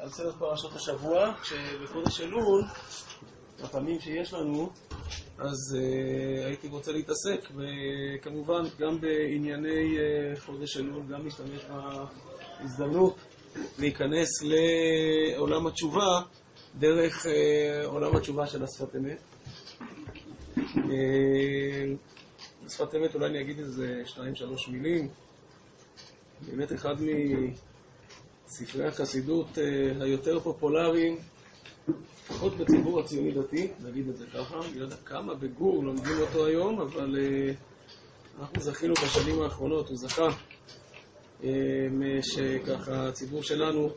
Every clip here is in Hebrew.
על סדר פרשות השבוע, כשבחודש אלול, הפעמים שיש לנו, אז uh, הייתי רוצה להתעסק, וכמובן גם בענייני uh, חודש אלול, גם להשתמש בהזדמנות להיכנס לעולם התשובה דרך עולם התשובה של השפת אמת. בשפת אמת אולי אני אגיד איזה שניים, שלוש מילים. באמת אחד מספרי החסידות uh, היותר פופולריים, לפחות בציבור הציוני-דתי, נגיד את זה ככה. אני לא יודע כמה בגור לומדים אותו היום, אבל uh, אנחנו זכינו בשנים האחרונות, הוא זכה, uh, שככה הציבור שלנו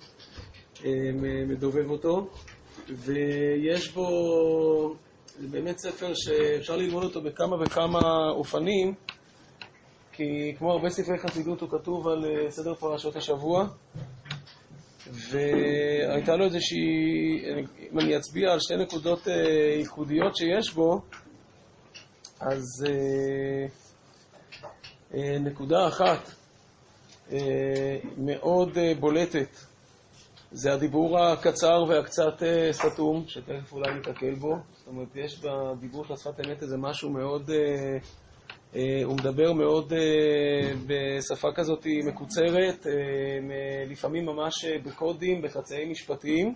מדובב אותו, ויש בו, זה באמת ספר שאפשר ללמוד אותו בכמה וכמה אופנים. כי כמו הרבה ספרי חסידות הוא כתוב על סדר פרשות השבוע, והייתה לו איזושהי, אם אני אצביע על שתי נקודות ייחודיות שיש בו, אז נקודה אחת מאוד בולטת זה הדיבור הקצר והקצת סתום, שתכף אולי ניתקל בו. זאת אומרת, יש בדיבור של השפת אמת איזה משהו מאוד... הוא מדבר מאוד בשפה כזאת מקוצרת, לפעמים ממש בקודים, בחצאי משפטיים.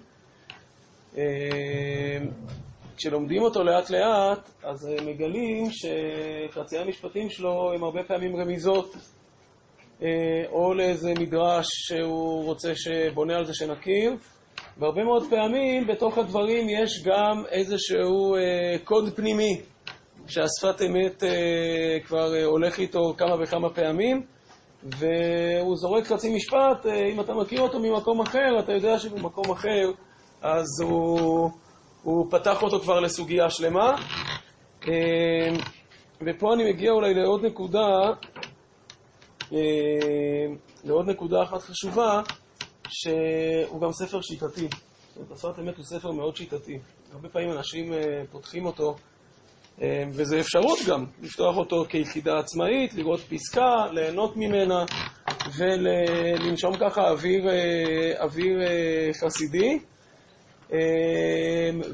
כשלומדים אותו לאט לאט, אז מגלים שחצאי המשפטים שלו הם הרבה פעמים רמיזות, או לאיזה מדרש שהוא רוצה שבונה על זה שנכיר, והרבה מאוד פעמים בתוך הדברים יש גם איזשהו קוד פנימי. שהשפת אמת אה, כבר אה, הולך איתו כמה וכמה פעמים, והוא זורק חצי משפט, אה, אם אתה מכיר אותו ממקום אחר, אתה יודע שבמקום אחר, אז הוא, הוא פתח אותו כבר לסוגיה שלמה. ופה אני מגיע אולי לעוד נקודה, לעוד נקודה אחת חשובה, שהוא גם ספר שיטתי. השפת אמת הוא ספר מאוד שיטתי. הרבה פעמים אנשים פותחים אותו, וזו אפשרות גם, לפתוח אותו כיחידה עצמאית, לראות פסקה, ליהנות ממנה ולנשום ככה אוויר, אוויר חסידי.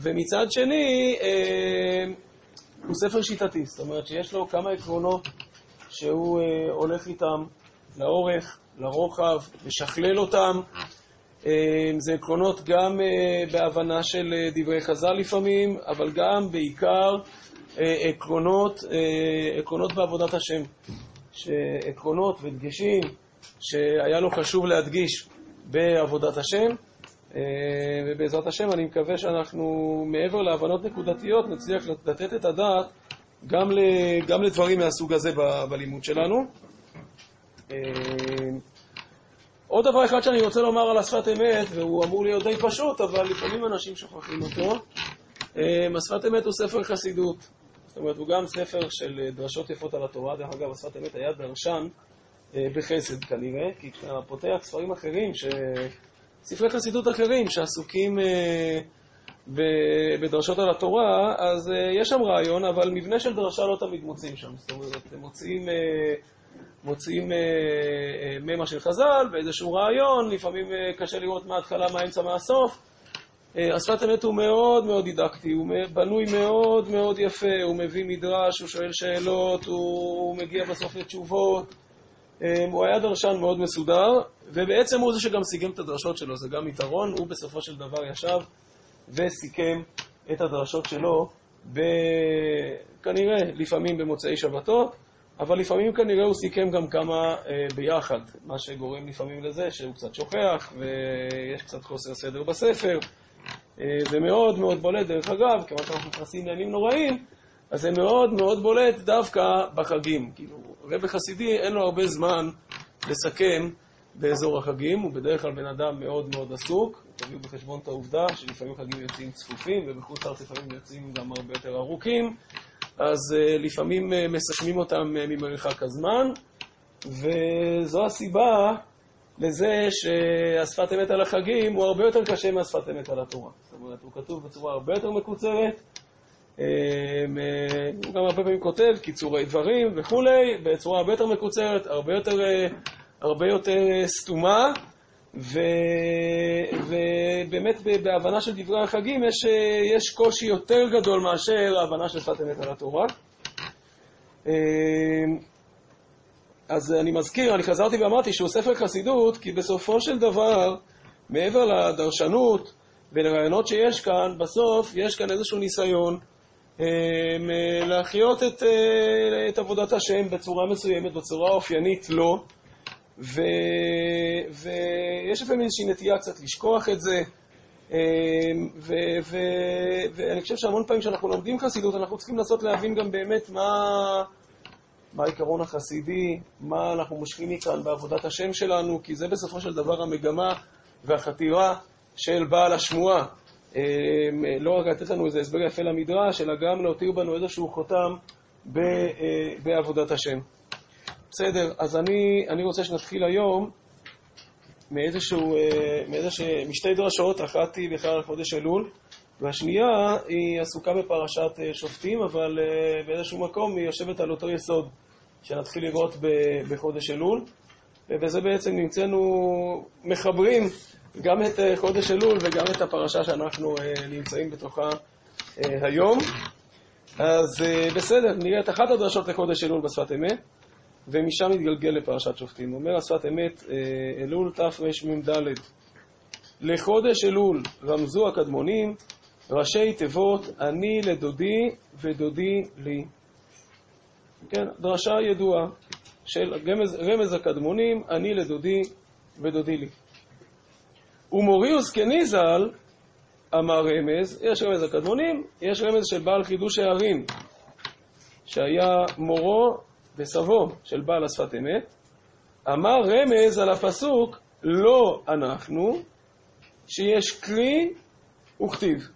ומצד שני, הוא ספר שיטתי, זאת אומרת שיש לו כמה עקרונות שהוא הולך איתם לאורך, לרוחב, משכלל אותם. זה עקרונות גם בהבנה של דברי חז"ל לפעמים, אבל גם בעיקר עקרונות, עקרונות בעבודת השם, עקרונות ודגשים שהיה לו חשוב להדגיש בעבודת השם, ובעזרת השם אני מקווה שאנחנו מעבר להבנות נקודתיות נצליח לתת את הדעת גם, גם לדברים מהסוג הזה בלימוד שלנו. עוד דבר אחד שאני רוצה לומר על השפת אמת, והוא אמור להיות די פשוט, אבל לפעמים אנשים שוכחים אותו. השפת אמת הוא ספר חסידות. זאת אומרת, הוא גם ספר של דרשות יפות על התורה. דרך אגב, השפת אמת היה דרשן בחסד כנראה, כי כשאתה פותח ספרים אחרים, ש... ספרי חסידות אחרים שעסוקים בדרשות על התורה, אז יש שם רעיון, אבל מבנה של דרשה לא תמיד מוצאים שם. זאת אומרת, מוצאים, מוצאים ממה של חז"ל באיזשהו רעיון, לפעמים קשה לראות מההתחלה, מהאמצע, מהסוף. השפת אמת הוא מאוד מאוד דידקטי, הוא בנוי מאוד מאוד יפה, הוא מביא מדרש, הוא שואל שאלות, הוא מגיע בסוף לתשובות. הוא היה דרשן מאוד מסודר, ובעצם הוא זה שגם סיכם את הדרשות שלו, זה גם יתרון, הוא בסופו של דבר ישב וסיכם את הדרשות שלו, כנראה לפעמים במוצאי שבתות, אבל לפעמים כנראה הוא סיכם גם כמה ביחד, מה שגורם לפעמים לזה שהוא קצת שוכח ויש קצת חוסר סדר בספר. זה מאוד מאוד בולט, דרך אגב, כיוון שאנחנו נכנסים לימים נוראים, אז זה מאוד מאוד בולט דווקא בחגים. כאילו, רבי חסידי אין לו הרבה זמן לסכם באזור החגים, הוא בדרך כלל בן אדם מאוד מאוד עסוק, תביאו בחשבון את העובדה שלפעמים חגים יוצאים צפופים, ובחוץ לארץ לפעמים יוצאים גם הרבה יותר ארוכים, אז uh, לפעמים uh, מסכמים אותם ממרחק הזמן, וזו הסיבה לזה שהשפת אמת על החגים הוא הרבה יותר קשה מהשפת אמת על התורה. זאת אומרת, הוא כתוב בצורה הרבה יותר מקוצרת, הוא גם הרבה פעמים כותב קיצורי דברים וכולי, בצורה הרבה יותר מקוצרת, הרבה יותר, הרבה יותר סתומה, ו... ובאמת בהבנה של דברי החגים יש, יש קושי יותר גדול מאשר ההבנה של שפת אמת על התורה. אז אני מזכיר, אני חזרתי ואמרתי שהוא ספר חסידות, כי בסופו של דבר, מעבר לדרשנות ולרעיונות שיש כאן, בסוף יש כאן איזשהו ניסיון אה, להחיות את, אה, את עבודת השם בצורה מסוימת, בצורה אופיינית לו. ו, ויש לפעמים איזושהי נטייה קצת לשכוח את זה, אה, ו, ו, ואני חושב שהמון פעמים כשאנחנו לומדים חסידות, אנחנו צריכים לנסות להבין גם באמת מה... מה העיקרון החסידי, מה אנחנו מושכים מכאן בעבודת השם שלנו, כי זה בסופו של דבר המגמה והחתירה של בעל השמועה. אה, לא רק לתת לנו איזה הסבר יפה למדרש, אלא גם להותיר בנו איזשהו חותם אה, בעבודת השם. בסדר, אז אני, אני רוצה שנתחיל היום מאיזשהו, אה, מאיזשהו, משתי דרשות, אחת היא בכלל על חודש אלול, והשנייה היא עסוקה בפרשת אה, שופטים, אבל באיזשהו מקום היא יושבת על אותו יסוד שנתחיל לראות בחודש אלול, ובזה בעצם נמצאנו מחברים גם את אה, חודש אלול וגם את הפרשה שאנחנו נמצאים בתוכה היום. אז בסדר, נראה את אחת הדרשות לחודש אלול בשפת אמת, ומשם נתגלגל לפרשת שופטים. אומר השפת אמת, אלול תרמ"ד לחודש אלול רמזו הקדמונים ראשי תיבות אני לדודי ודודי לי. כן, דרשה ידועה של רמז, רמז הקדמונים, אני לדודי ודודי לי. ומוריוס כניזל אמר רמז, יש רמז הקדמונים, יש רמז של בעל חידוש הערים, שהיה מורו וסבו של בעל השפת אמת, אמר רמז על הפסוק לא אנחנו, שיש כלי וכתיב.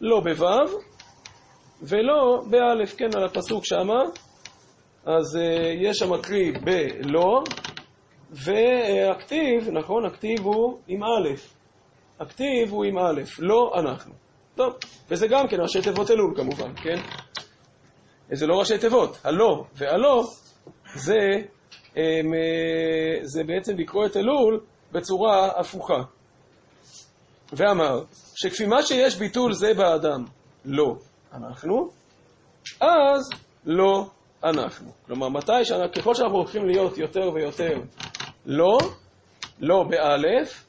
לא בו' ולא באלף, כן, על הפסוק שמה, אז uh, יש שם קרי בלא, והכתיב, נכון, הכתיב הוא עם א', הכתיב הוא עם א', לא אנחנו. טוב, וזה גם כן ראשי תיבות אלול כמובן, כן? זה לא ראשי תיבות, הלא והלא זה, הם, אה, זה בעצם לקרוא את אלול בצורה הפוכה. ואמר שכפי מה שיש ביטול זה באדם לא אנחנו, אז לא אנחנו. כלומר, מתי, שאנחנו, ככל שאנחנו הולכים להיות יותר ויותר לא, לא באלף,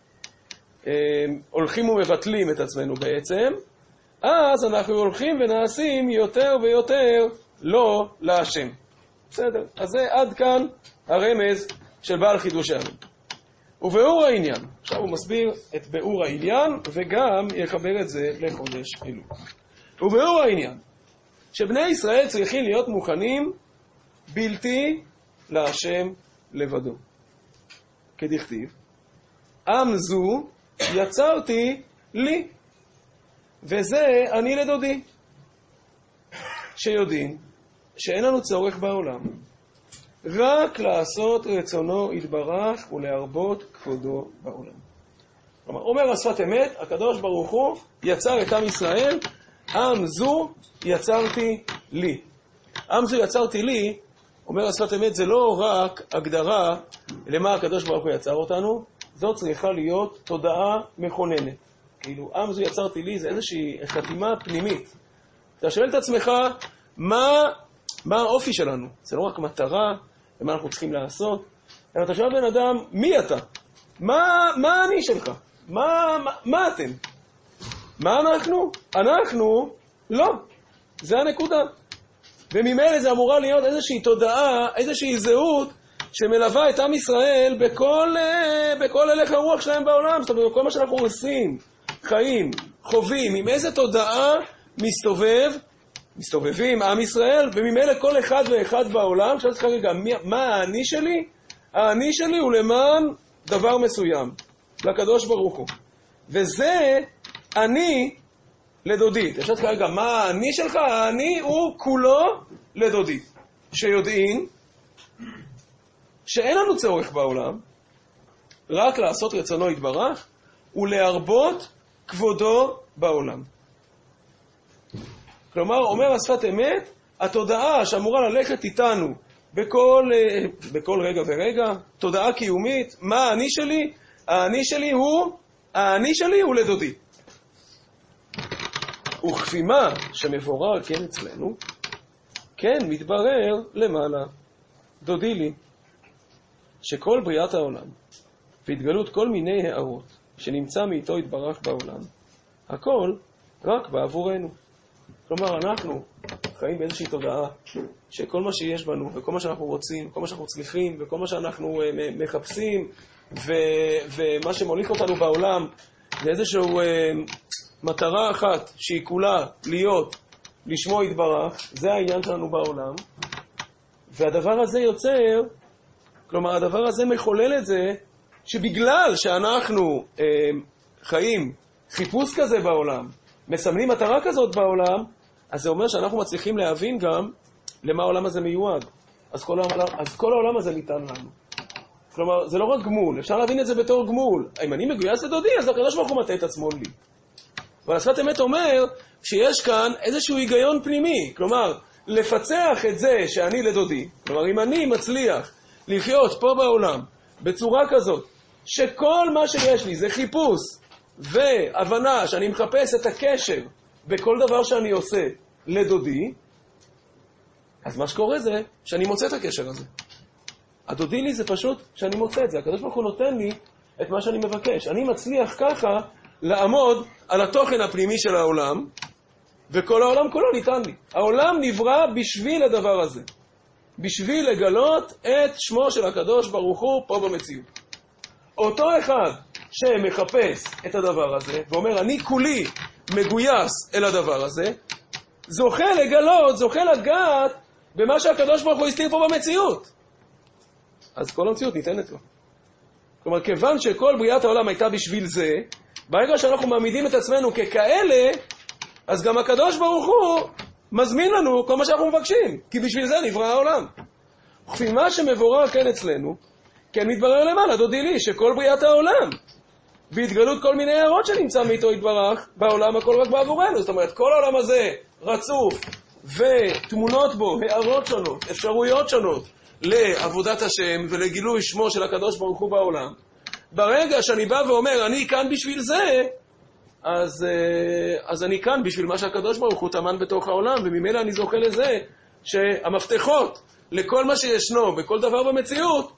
אה, הולכים ומבטלים את עצמנו בעצם, אז אנחנו הולכים ונעשים יותר ויותר לא להשם. בסדר, אז זה עד כאן הרמז של בעל חידוש העמים. וביאור העניין, עכשיו הוא מסביר את ביאור העניין וגם יחבר את זה לחודש אלול. וביאור העניין, שבני ישראל צריכים להיות מוכנים בלתי להשם לבדו. כדכתיב, עם זו יצרתי לי, וזה אני לדודי, שיודעים שאין לנו צורך בעולם, רק לעשות רצונו יתברך ולהרבות כבודו בעולם. כלומר, אומר השפת אמת, הקדוש ברוך הוא יצר את עם ישראל, עם זו יצרתי לי. עם זו יצרתי לי, אומר השפת אמת, זה לא רק הגדרה למה הקדוש ברוך הוא יצר אותנו, זו צריכה להיות תודעה מכוננת. כאילו, עם זו יצרתי לי זה איזושהי חתימה פנימית. אתה שואל את עצמך, מה, מה האופי שלנו? זה לא רק מטרה, ומה אנחנו צריכים לעשות. אלא אתה שואל בן אדם, מי אתה? מה, מה אני שלך? מה, מה, מה אתם? מה אנחנו? אנחנו לא. זה הנקודה. וממילא זה אמורה להיות איזושהי תודעה, איזושהי זהות שמלווה את עם ישראל בכל, אה, בכל הלך הרוח שלהם בעולם. זאת אומרת, כל מה שאנחנו עושים, חיים, חווים, עם איזה תודעה מסתובב מסתובבים עם ישראל, וממילא כל אחד ואחד בעולם, עכשיו צריך רגע, מה האני שלי? האני שלי הוא למען דבר מסוים, לקדוש ברוך הוא. וזה אני לדודית. עכשיו צריך רגע, מה האני שלך? האני הוא כולו לדודית. שיודעים שאין לנו צורך בעולם, רק לעשות רצונו יתברך ולהרבות כבודו בעולם. כלומר, אומר השפת אמת, התודעה שאמורה ללכת איתנו בכל, אה, בכל רגע ורגע, תודעה קיומית, מה האני שלי? האני שלי הוא, האני שלי הוא לדודי. וכפי מה שמבורר כן אצלנו, כן מתברר למעלה, דודי לי, שכל בריאת העולם והתגלות כל מיני הערות שנמצא מאיתו יתברך בעולם, הכל רק בעבורנו. כלומר, אנחנו חיים באיזושהי תודעה שכל מה שיש בנו, וכל מה שאנחנו רוצים, כל מה שאנחנו צריכים, וכל מה שאנחנו uh, מחפשים, ו- ומה שמוליך אותנו בעולם, זה איזושהי uh, מטרה אחת, שהיא כולה להיות, לשמו יתברך, זה העניין שלנו בעולם, והדבר הזה יוצר, כלומר, הדבר הזה מחולל את זה, שבגלל שאנחנו uh, חיים חיפוש כזה בעולם, מסמנים מטרה כזאת בעולם, אז זה אומר שאנחנו מצליחים להבין גם למה העולם הזה מיועד. אז כל העולם, אז כל העולם הזה ניתן לנו. כלומר, זה לא רק גמול, אפשר להבין את זה בתור גמול. אם אני מגויס לדודי, אז הקדוש ברוך הוא מטה את עצמו לי. אבל השפת אמת אומר שיש כאן איזשהו היגיון פנימי. כלומר, לפצח את זה שאני לדודי, כלומר, אם אני מצליח לחיות פה בעולם בצורה כזאת, שכל מה שיש לי זה חיפוש והבנה שאני מחפש את הקשר בכל דבר שאני עושה לדודי, אז מה שקורה זה שאני מוצא את הקשר הזה. הדודי לי זה פשוט שאני מוצא את זה. הקדוש ברוך הוא נותן לי את מה שאני מבקש. אני מצליח ככה לעמוד על התוכן הפנימי של העולם, וכל העולם כולו ניתן לי. העולם נברא בשביל הדבר הזה. בשביל לגלות את שמו של הקדוש ברוך הוא פה במציאות. אותו אחד שמחפש את הדבר הזה, ואומר, אני כולי מגויס אל הדבר הזה, זוכה לגלות, זוכה לגעת במה שהקדוש ברוך הוא הסתיר פה במציאות. אז כל המציאות ניתנת לו. כלומר, כיוון שכל בריאת העולם הייתה בשביל זה, ברגע שאנחנו מעמידים את עצמנו ככאלה, אז גם הקדוש ברוך הוא מזמין לנו כל מה שאנחנו מבקשים, כי בשביל זה נברא העולם. וכפי מה שמבורר כן אצלנו, כן מתברר למעלה, דודי לי, שכל בריאת העולם בהתגלות כל מיני הערות שנמצא מאיתו יתברך, בעולם הכל רק בעבורנו. זאת אומרת, כל העולם הזה רצוף, ותמונות בו, הערות שונות, אפשרויות שונות, לעבודת השם ולגילוי שמו של הקדוש ברוך הוא בעולם. ברגע שאני בא ואומר, אני כאן בשביל זה, אז, אה, אז אני כאן בשביל מה שהקדוש ברוך הוא טמן בתוך העולם, וממילא אני זוכה לזה שהמפתחות לכל מה שישנו בכל דבר במציאות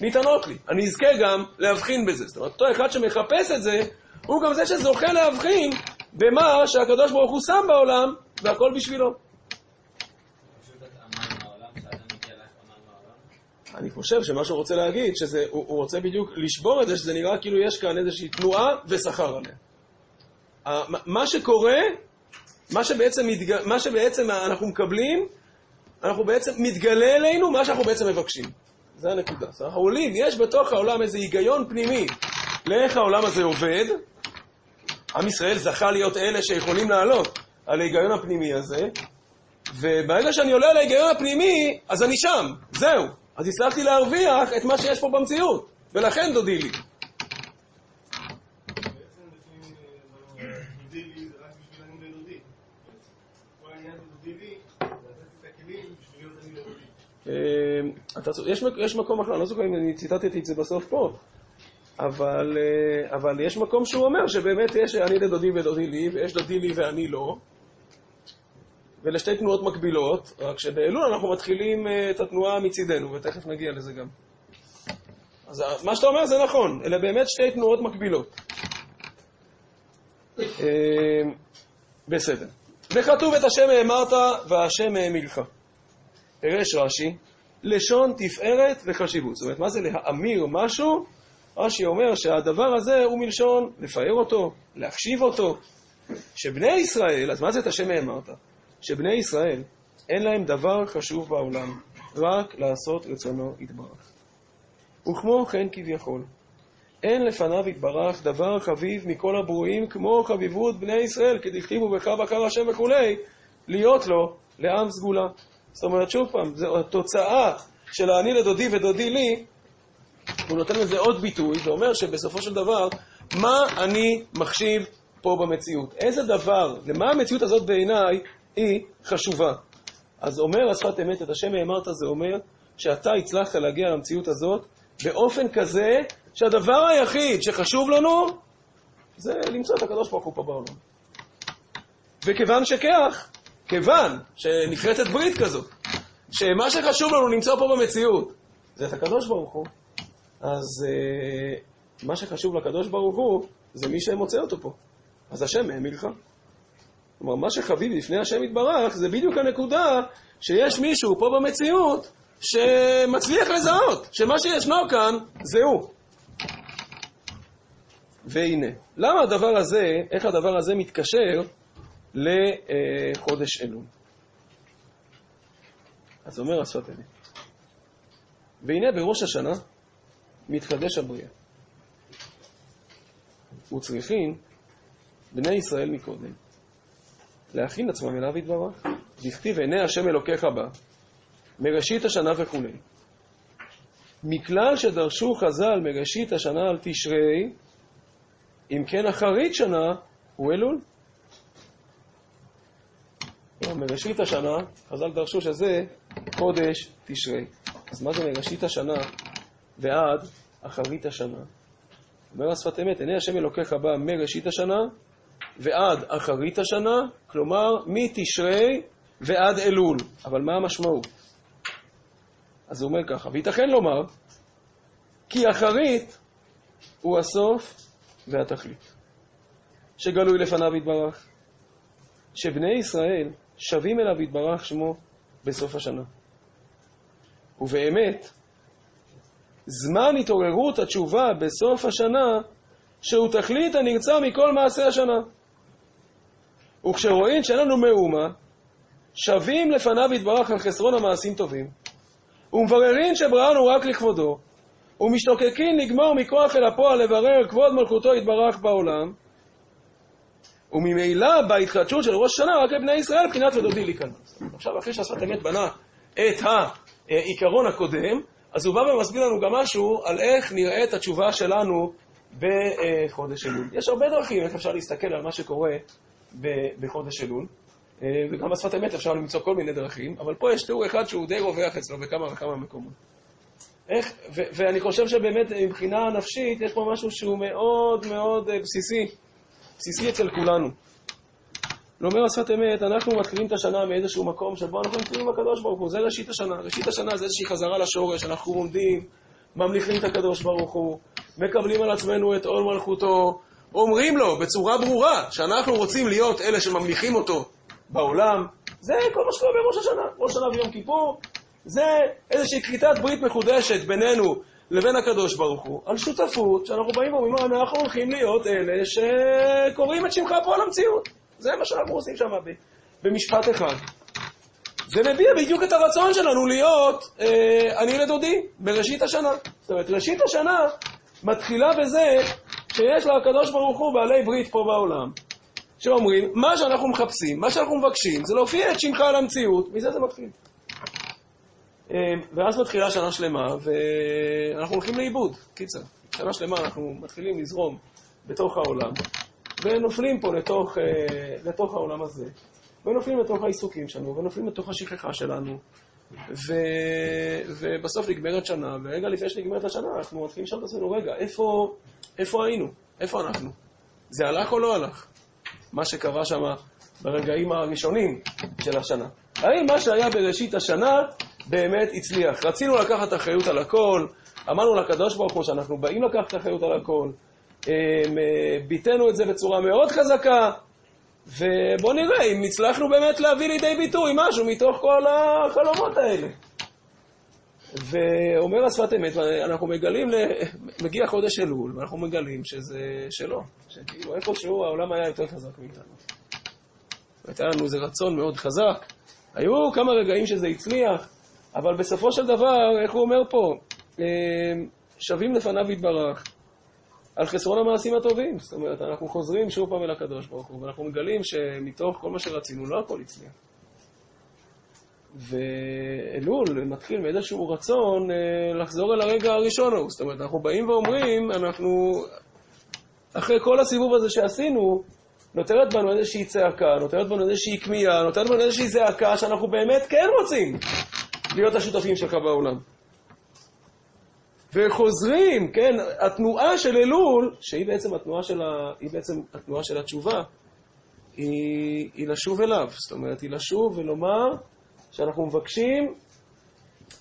ניתנות לי. אני אזכה גם להבחין בזה. זאת אומרת, אותו אחד שמחפש את זה, הוא גם זה שזוכה להבחין במה שהקדוש ברוך הוא שם בעולם, והכל בשבילו. אני חושב שמה שהוא רוצה להגיד, שהוא רוצה בדיוק לשבור את זה, שזה נראה כאילו יש כאן איזושהי תנועה ושכר עליה. מה שקורה, מה שבעצם, מתג... מה שבעצם אנחנו מקבלים, אנחנו בעצם, מתגלה אלינו מה שאנחנו בעצם מבקשים. זה הנקודה. אז אנחנו עולים, יש בתוך העולם איזה היגיון פנימי לאיך העולם הזה עובד. עם ישראל זכה להיות אלה שיכולים לעלות על ההיגיון הפנימי הזה, וברגע שאני עולה על ההיגיון הפנימי, אז אני שם, זהו. אז הצלחתי להרוויח את מה שיש פה במציאות, ולכן דודי לי. יש, יש מקום אחר, אני לא זוכר אם אני ציטטתי את זה בסוף פה, אבל, אה, אבל יש מקום שהוא אומר שבאמת יש אני לדודי ודודי לי, ויש דודי לי ואני לא, ואלה שתי תנועות מקבילות, רק שבאלול אנחנו מתחילים אה, את התנועה מצידנו, ותכף נגיע לזה גם. אז מה שאתה אומר זה נכון, אלה באמת שתי תנועות מקבילות. בסדר. וכתוב את השם האמרת והשם האמילך. פירש רש"י, לשון תפארת וחשיבות. זאת אומרת, מה זה להאמיר משהו? רש"י אומר שהדבר הזה הוא מלשון לפאר אותו, להחשיב אותו. שבני ישראל, אז מה זה את השם האמרת? שבני ישראל, אין להם דבר חשוב בעולם, רק לעשות רצונו יתברך. וכמו כן כביכול, אין לפניו יתברך דבר חביב מכל הברואים כמו חביבות בני ישראל, כדכתיבו בך בקר השם וכולי, להיות לו לעם סגולה. זאת אומרת, שוב פעם, זו התוצאה של האני לדודי ודודי לי, הוא נותן לזה עוד ביטוי, זה אומר שבסופו של דבר, מה אני מחשיב פה במציאות? איזה דבר, למה המציאות הזאת בעיניי היא חשובה? אז אומר השפת אמת, את השם האמרת זה אומר שאתה הצלחת להגיע למציאות הזאת באופן כזה שהדבר היחיד שחשוב לנו זה למצוא את הקדוש ברוך הוא פה בעולם. וכיוון שכך, כיוון שנכרתת ברית כזאת, שמה שחשוב לנו למצוא פה במציאות זה את הקדוש ברוך הוא, אז uh, מה שחשוב לקדוש ברוך הוא זה מי שמוצא אותו פה. אז השם העמיד לך. כלומר, מה שחביב לפני השם יתברך זה בדיוק הנקודה שיש מישהו פה במציאות שמצליח לזהות שמה שישנו כאן זה הוא. והנה, למה הדבר הזה, איך הדבר הזה מתקשר לחודש אלול? אז אומר השפת אמת. והנה בראש השנה מתחדש הבריאה. וצריכים בני ישראל מקודם להכין עצמם אליו יתברך. דכתיב עיני השם אלוקיך בה, מראשית השנה וכו'. מכלל שדרשו חז"ל מראשית השנה על תשרי, אם כן אחרית שנה הוא אלול. מראשית השנה, חז"ל דרשו שזה חודש תשרי. אז מה זה מראשית השנה ועד אחרית השנה? אומר השפת אמת, עיני השם אלוקיך בא מראשית השנה ועד אחרית השנה, כלומר מתשרי ועד אלול. אבל מה המשמעות? אז הוא אומר ככה, וייתכן לומר כי אחרית הוא הסוף והתכלית, שגלוי לפניו יתברך, שבני ישראל שבים אליו יתברך שמו בסוף השנה. ובאמת, זמן התעוררות התשובה בסוף השנה, שהוא תכלית הנרצה מכל מעשה השנה. וכשרואים שאין לנו מאומה, שבים לפניו יתברך על חסרון המעשים טובים, ומבררים שבראנו רק לכבודו, ומשתוקקים לגמור מכוח אל הפועל לברר כבוד מלכותו יתברך בעולם, וממילא בהתחדשות של ראש השנה רק לבני ישראל מבחינת ודודי להיכנס. עכשיו, אחרי שהשפת אמת בנה את העיקרון הקודם, אז הוא בא ומסביר לנו גם משהו על איך נראית התשובה שלנו בחודש אלול. יש הרבה דרכים איך אפשר להסתכל על מה שקורה בחודש אלול, וגם בשפת אמת אפשר למצוא כל מיני דרכים, אבל פה יש תיאור אחד שהוא די רווח אצלו בכמה וכמה מקומות. איך, ו- ואני חושב שבאמת מבחינה נפשית יש פה משהו שהוא מאוד מאוד בסיסי, בסיסי אצל כולנו. לומר השפת אמת, אנחנו מתחילים את השנה מאיזשהו מקום שבו אנחנו מתחילים עם הקדוש ברוך הוא, זה ראשית השנה. ראשית השנה זה איזושהי חזרה לשורש, אנחנו עומדים, ממליכים את הקדוש ברוך הוא, מקבלים על עצמנו את עול מלכותו, אומרים לו בצורה ברורה שאנחנו רוצים להיות אלה שממליכים אותו בעולם. זה כל מה שקורה בראש השנה, ראש השנה ויום כיפור, זה איזושהי כריתת ברית מחודשת בינינו לבין הקדוש ברוך הוא, על שותפות, שאנחנו באים ואומרים, אנחנו הולכים להיות אלה שקוראים את שמך פה על המציאות. זה מה שאנחנו עושים שם במשפט אחד. זה מביע בדיוק את הרצון שלנו להיות אה, אני לדודי בראשית השנה. זאת אומרת, ראשית השנה מתחילה בזה שיש לקדוש ברוך הוא בעלי ברית פה בעולם, שאומרים, מה שאנחנו מחפשים, מה שאנחנו מבקשים, זה להופיע את שמך על המציאות, מזה זה מתחיל. אה, ואז מתחילה שנה שלמה, ואנחנו הולכים לאיבוד. קיצר, שנה שלמה אנחנו מתחילים לזרום בתוך העולם, ונופלים פה לתוך, אה, לתוך העולם הזה, ונופלים לתוך העיסוקים שלנו, ונופלים לתוך השכחה שלנו, ו... ובסוף נגמרת שנה, ורגע לפני שנגמרת השנה, אנחנו מתחילים לשאול את עצמנו, רגע, איפה, איפה היינו? איפה אנחנו? זה הלך או לא הלך? מה שקרה שם ברגעים הראשונים של השנה. האם מה שהיה בראשית השנה באמת הצליח? רצינו לקחת אחריות על הכל, אמרנו לקדוש ברוך הוא שאנחנו באים לקחת אחריות על הכל, ביטאנו את זה בצורה מאוד חזקה, ובואו נראה אם הצלחנו באמת להביא לידי ביטוי משהו מתוך כל החלומות האלה. ואומר השפת אמת, אנחנו מגלים, מגיע חודש אלול, ואנחנו מגלים שזה שלא, שכאילו איפשהו העולם היה יותר חזק מאיתנו. הייתה לנו איזה רצון מאוד חזק, היו כמה רגעים שזה הצליח, אבל בסופו של דבר, איך הוא אומר פה, שווים לפניו יתברך, על חסרון המעשים הטובים. זאת אומרת, אנחנו חוזרים שוב פעם אל הקדוש ברוך הוא, ואנחנו מגלים שמתוך כל מה שרצינו, לא הכל הצליח. ואלול מתחיל מאיזשהו רצון אה, לחזור אל הרגע הראשון ההוא. זאת אומרת, אנחנו באים ואומרים, אנחנו, אחרי כל הסיבוב הזה שעשינו, נותרת בנו איזושהי צעקה, נותרת בנו איזושהי כמיהה, נותרת בנו איזושהי זעקה שאנחנו באמת כן רוצים להיות השותפים שלך בעולם. וחוזרים, כן, התנועה של אלול, שהיא בעצם התנועה של, ה... היא בעצם התנועה של התשובה, היא, היא לשוב אליו. זאת אומרת, היא לשוב ולומר שאנחנו מבקשים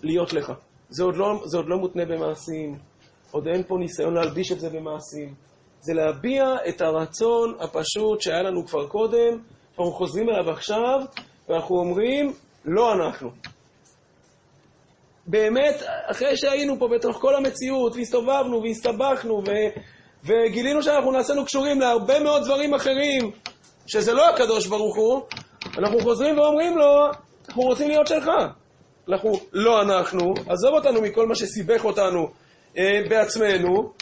להיות לך. זה עוד, לא, זה עוד לא מותנה במעשים, עוד אין פה ניסיון להלביש את זה במעשים. זה להביע את הרצון הפשוט שהיה לנו כבר קודם, אנחנו חוזרים אליו עכשיו, ואנחנו אומרים, לא אנחנו. באמת, אחרי שהיינו פה בתוך כל המציאות, והסתובבנו והסתבכנו, ו... וגילינו שאנחנו נעשינו קשורים להרבה מאוד דברים אחרים, שזה לא הקדוש ברוך הוא, אנחנו חוזרים ואומרים לו, אנחנו רוצים להיות שלך. אנחנו, לא אנחנו, עזוב אותנו מכל מה שסיבך אותנו אה, בעצמנו,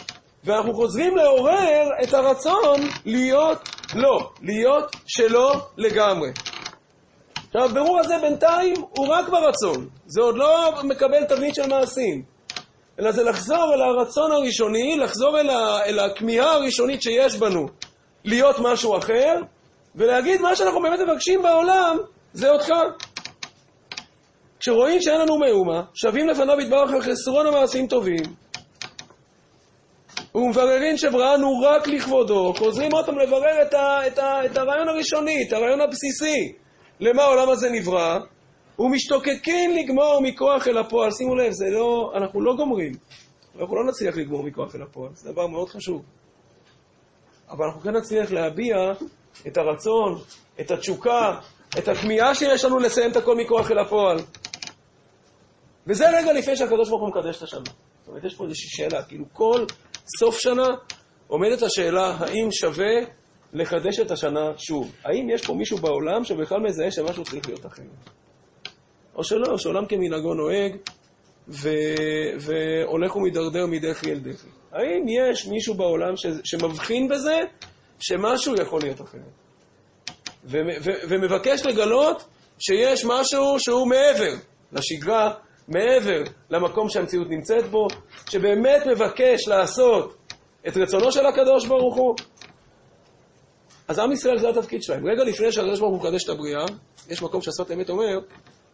ואנחנו חוזרים לעורר את הרצון להיות לא, להיות שלו לגמרי. עכשיו, הבירור הזה בינתיים הוא רק ברצון, זה עוד לא מקבל תבנית של מעשים, אלא זה לחזור אל הרצון הראשוני, לחזור אל, ה, אל הכמיהה הראשונית שיש בנו להיות משהו אחר, ולהגיד מה שאנחנו באמת מבקשים בעולם זה אותך. כשרואים שאין לנו מאומה, שבים לפניו יתברך על חסרון המעשים טובים, ומבררין שבראנו רק לכבודו, חוזרים עוד פעם לברר את, ה, את, ה, את הרעיון הראשוני, את הרעיון הבסיסי, למה העולם הזה נברא, ומשתוקקים לגמור מכוח אל הפועל. שימו לב, זה לא, אנחנו לא גומרים. אנחנו לא נצליח לגמור מכוח אל הפועל, זה דבר מאוד חשוב. אבל אנחנו כן נצליח להביע את הרצון, את התשוקה, את הכמיהה שיש לנו לסיים את הכל מכוח אל הפועל. וזה רגע לפני שהקדוש ברוך הוא מקדש את השנה. זאת אומרת, יש פה איזושהי שאלה, כאילו כל סוף שנה עומדת השאלה האם שווה לחדש את השנה שוב. האם יש פה מישהו בעולם שבכלל מזהה שמשהו צריך להיות אחר? או שלא, שעולם כמנהגו נוהג ו... והולך ומידרדר מדחי אל דחי. האם יש מישהו בעולם ש... שמבחין בזה שמשהו יכול להיות אחר? ו... ו... ומבקש לגלות שיש משהו שהוא מעבר לשגרה, מעבר למקום שהמציאות נמצאת בו, שבאמת מבקש לעשות את רצונו של הקדוש ברוך הוא. אז עם ישראל זה התפקיד שלהם. רגע לפני שהקדוש ברוך הוא מקדש את הבריאה, יש מקום שהשפת אמת אומר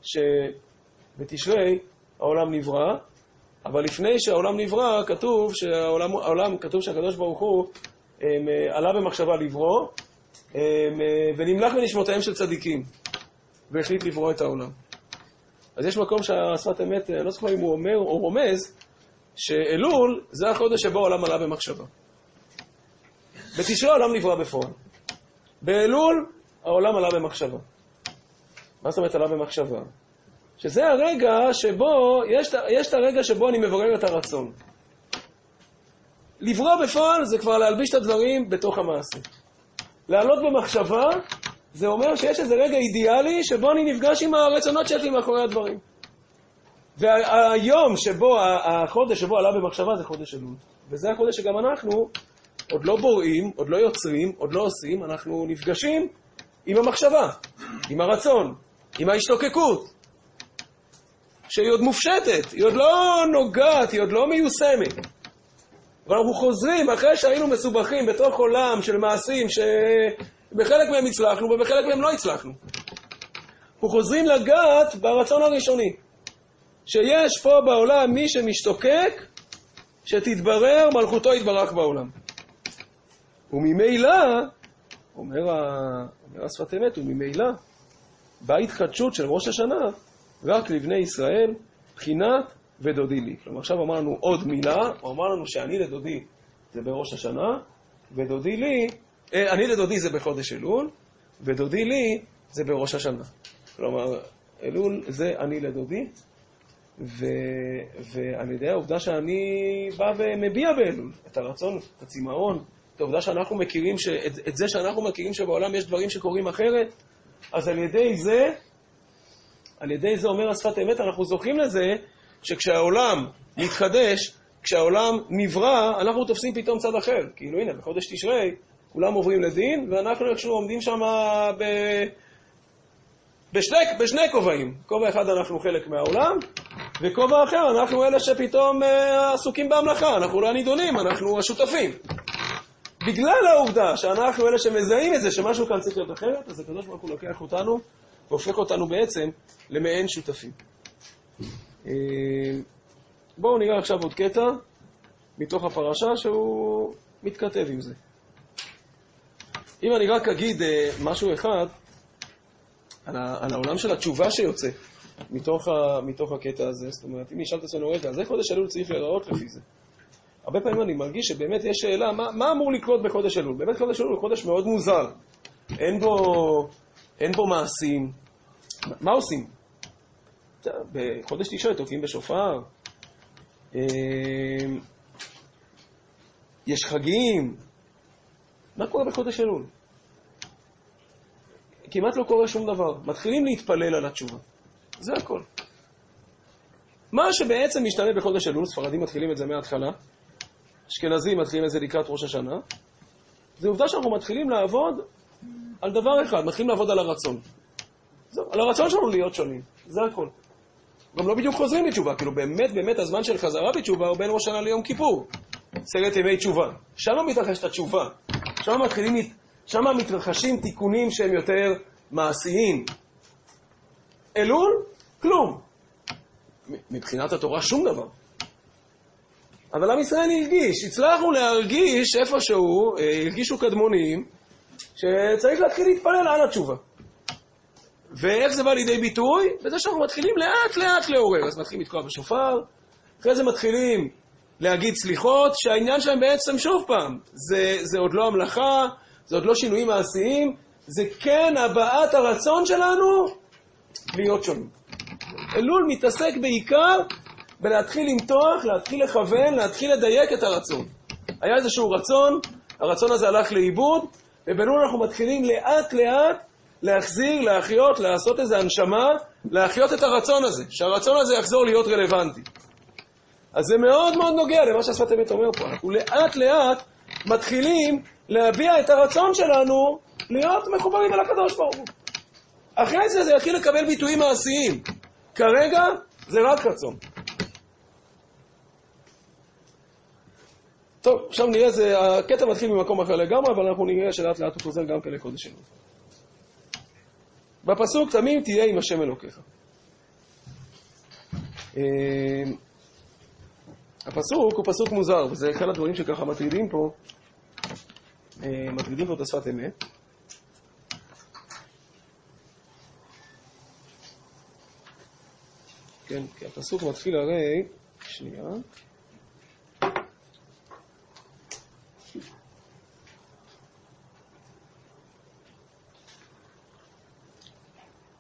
שבתשרי העולם נברא, אבל לפני שהעולם נברא, כתוב שהעולם, העולם, כתוב שהקדוש ברוך הוא הם, אה, עלה במחשבה לברוא, הם, אה, ונמלך בנשמותיהם של צדיקים, והחליט לברוא את העולם. אז יש מקום שהשפת אמת, אני לא זוכר אם הוא אומר או רומז, שאלול זה החודש שבו העולם עלה במחשבה. בתשרי העולם נברא בפועל. באלול העולם עלה במחשבה. מה זאת אומרת עלה במחשבה? שזה הרגע שבו, יש, יש את הרגע שבו אני מברר את הרצון. לברוא בפועל זה כבר להלביש את הדברים בתוך המעשה. לעלות במחשבה זה אומר שיש איזה רגע אידיאלי שבו אני נפגש עם הרצונות שיש לי מאחורי הדברים. והיום שבו, החודש שבו עלה במחשבה זה חודש אלול. וזה החודש שגם אנחנו עוד לא בוראים, עוד לא יוצרים, עוד לא עושים, אנחנו נפגשים עם המחשבה, עם הרצון, עם ההשתוקקות, שהיא עוד מופשטת, היא עוד לא נוגעת, היא עוד לא מיושמת. אבל אנחנו חוזרים, אחרי שהיינו מסובכים בתוך עולם של מעשים שבחלק מהם הצלחנו ובחלק מהם לא הצלחנו. אנחנו חוזרים לגעת ברצון הראשוני. שיש פה בעולם מי שמשתוקק, שתתברר מלכותו יתברך בעולם. וממילא, אומר, ה... אומר השפת אמת, וממילא, באה התחדשות של ראש השנה רק לבני ישראל, בחינת ודודי לי. כלומר, עכשיו אמר לנו עוד מילה, הוא אמר לנו שאני לדודי זה בראש השנה, ודודי לי, אה, אני לדודי זה בחודש אלול, ודודי לי זה בראש השנה. כלומר, אלול זה אני לדודי, ו, ועל ידי העובדה שאני בא ומביע באלול את הרצון, את הצמאון, את העובדה שאנחנו מכירים, ש... את, את זה שאנחנו מכירים שבעולם יש דברים שקורים אחרת, אז על ידי זה, על ידי זה אומר השפת אמת, אנחנו זוכים לזה שכשהעולם מתחדש, כשהעולם נברא, אנחנו תופסים פתאום צד אחר. כאילו הנה, בחודש תשרי, כולם עוברים לדין, ואנחנו איכשהו עומדים שם ב... בשני, בשני כובעים. כובע אחד אנחנו חלק מהעולם, וכובע אחר אנחנו אלה שפתאום אה, עסוקים בהמלכה, אנחנו לא הנידונים, אנחנו השותפים. בגלל העובדה שאנחנו אלה שמזהים את זה, שמשהו כאן צריך להיות אחרת, אז הקדוש ברוך הוא לוקח אותנו והופך אותנו בעצם למעין שותפים. אה, בואו נראה עכשיו עוד קטע מתוך הפרשה שהוא מתכתב עם זה. אם אני רק אגיד אה, משהו אחד על, העולם של התשובה שיוצא מתוך, ה, מתוך הקטע הזה, זאת אומרת, אם נשאל את עצמנו, רגע, אז איך חודש אלול צריך להיראות לפי זה? הרבה פעמים אני מרגיש שבאמת יש שאלה, מה, מה אמור לקרות בחודש אלול? באמת חודש אלול הוא חודש מאוד מוזר. אין בו, אין בו מעשים. מה עושים? בחודש תשעה תוקעים בשופר, אה, יש חגים. מה קורה בחודש אלול? כמעט לא קורה שום דבר. מתחילים להתפלל על התשובה. זה הכל. מה שבעצם משתנה בחודש אלול, ספרדים מתחילים את זה מההתחלה, אשכנזים מתחילים את זה לקראת ראש השנה, זה עובדה שאנחנו מתחילים לעבוד על דבר אחד, מתחילים לעבוד על הרצון. זהו, על הרצון שלנו להיות שונים, זה הכל. גם לא בדיוק חוזרים לתשובה, כאילו באמת באמת הזמן של חזרה בתשובה הוא בין ראש שנה ליום כיפור. סרט ימי תשובה. שם מתרחשת התשובה. שם מתחילים, שם מתרחשים תיקונים שהם יותר מעשיים. אלול, כלום. מבחינת התורה שום דבר. אבל עם ישראל הרגיש, הצלחנו להרגיש איפשהו, אה, הרגישו קדמונים, שצריך להתחיל להתפלל על התשובה. ואיך זה בא לידי ביטוי? בזה שאנחנו מתחילים לאט לאט לעורר. אז מתחילים לתקוע בשופר, אחרי זה מתחילים להגיד סליחות, שהעניין שלהם בעצם, שוב פעם, זה, זה עוד לא המלאכה, זה עוד לא שינויים מעשיים, זה כן הבעת הרצון שלנו להיות שונים. אלול מתעסק בעיקר בלהתחיל למתוח, להתחיל לכוון, להתחיל לדייק את הרצון. היה איזשהו רצון, הרצון הזה הלך לאיבוד, ובאלול אנחנו מתחילים לאט לאט להחזיר, להחיות, לעשות איזו הנשמה, להחיות את הרצון הזה, שהרצון הזה יחזור להיות רלוונטי. אז זה מאוד מאוד נוגע למה שהשפת אמת אומר פה. אנחנו לאט לאט מתחילים להביע את הרצון שלנו להיות מחוברים אל הקדוש ברוך הוא. אחרי זה זה יתחיל לקבל ביטויים מעשיים. כרגע זה רק רצון. טוב, עכשיו נראה, זה, הקטע מתחיל ממקום אחר לגמרי, אבל אנחנו נראה שלאט לאט הוא חוזר גם כן לקודש אלוהים. בפסוק תמים תהיה עם השם אלוקיך. אה, הפסוק הוא פסוק מוזר, וזה אחד הדברים שככה מטרידים פה, אה, מטרידים פה את השפת אמת. כן, כי הפסוק מתחיל הרי, שנייה.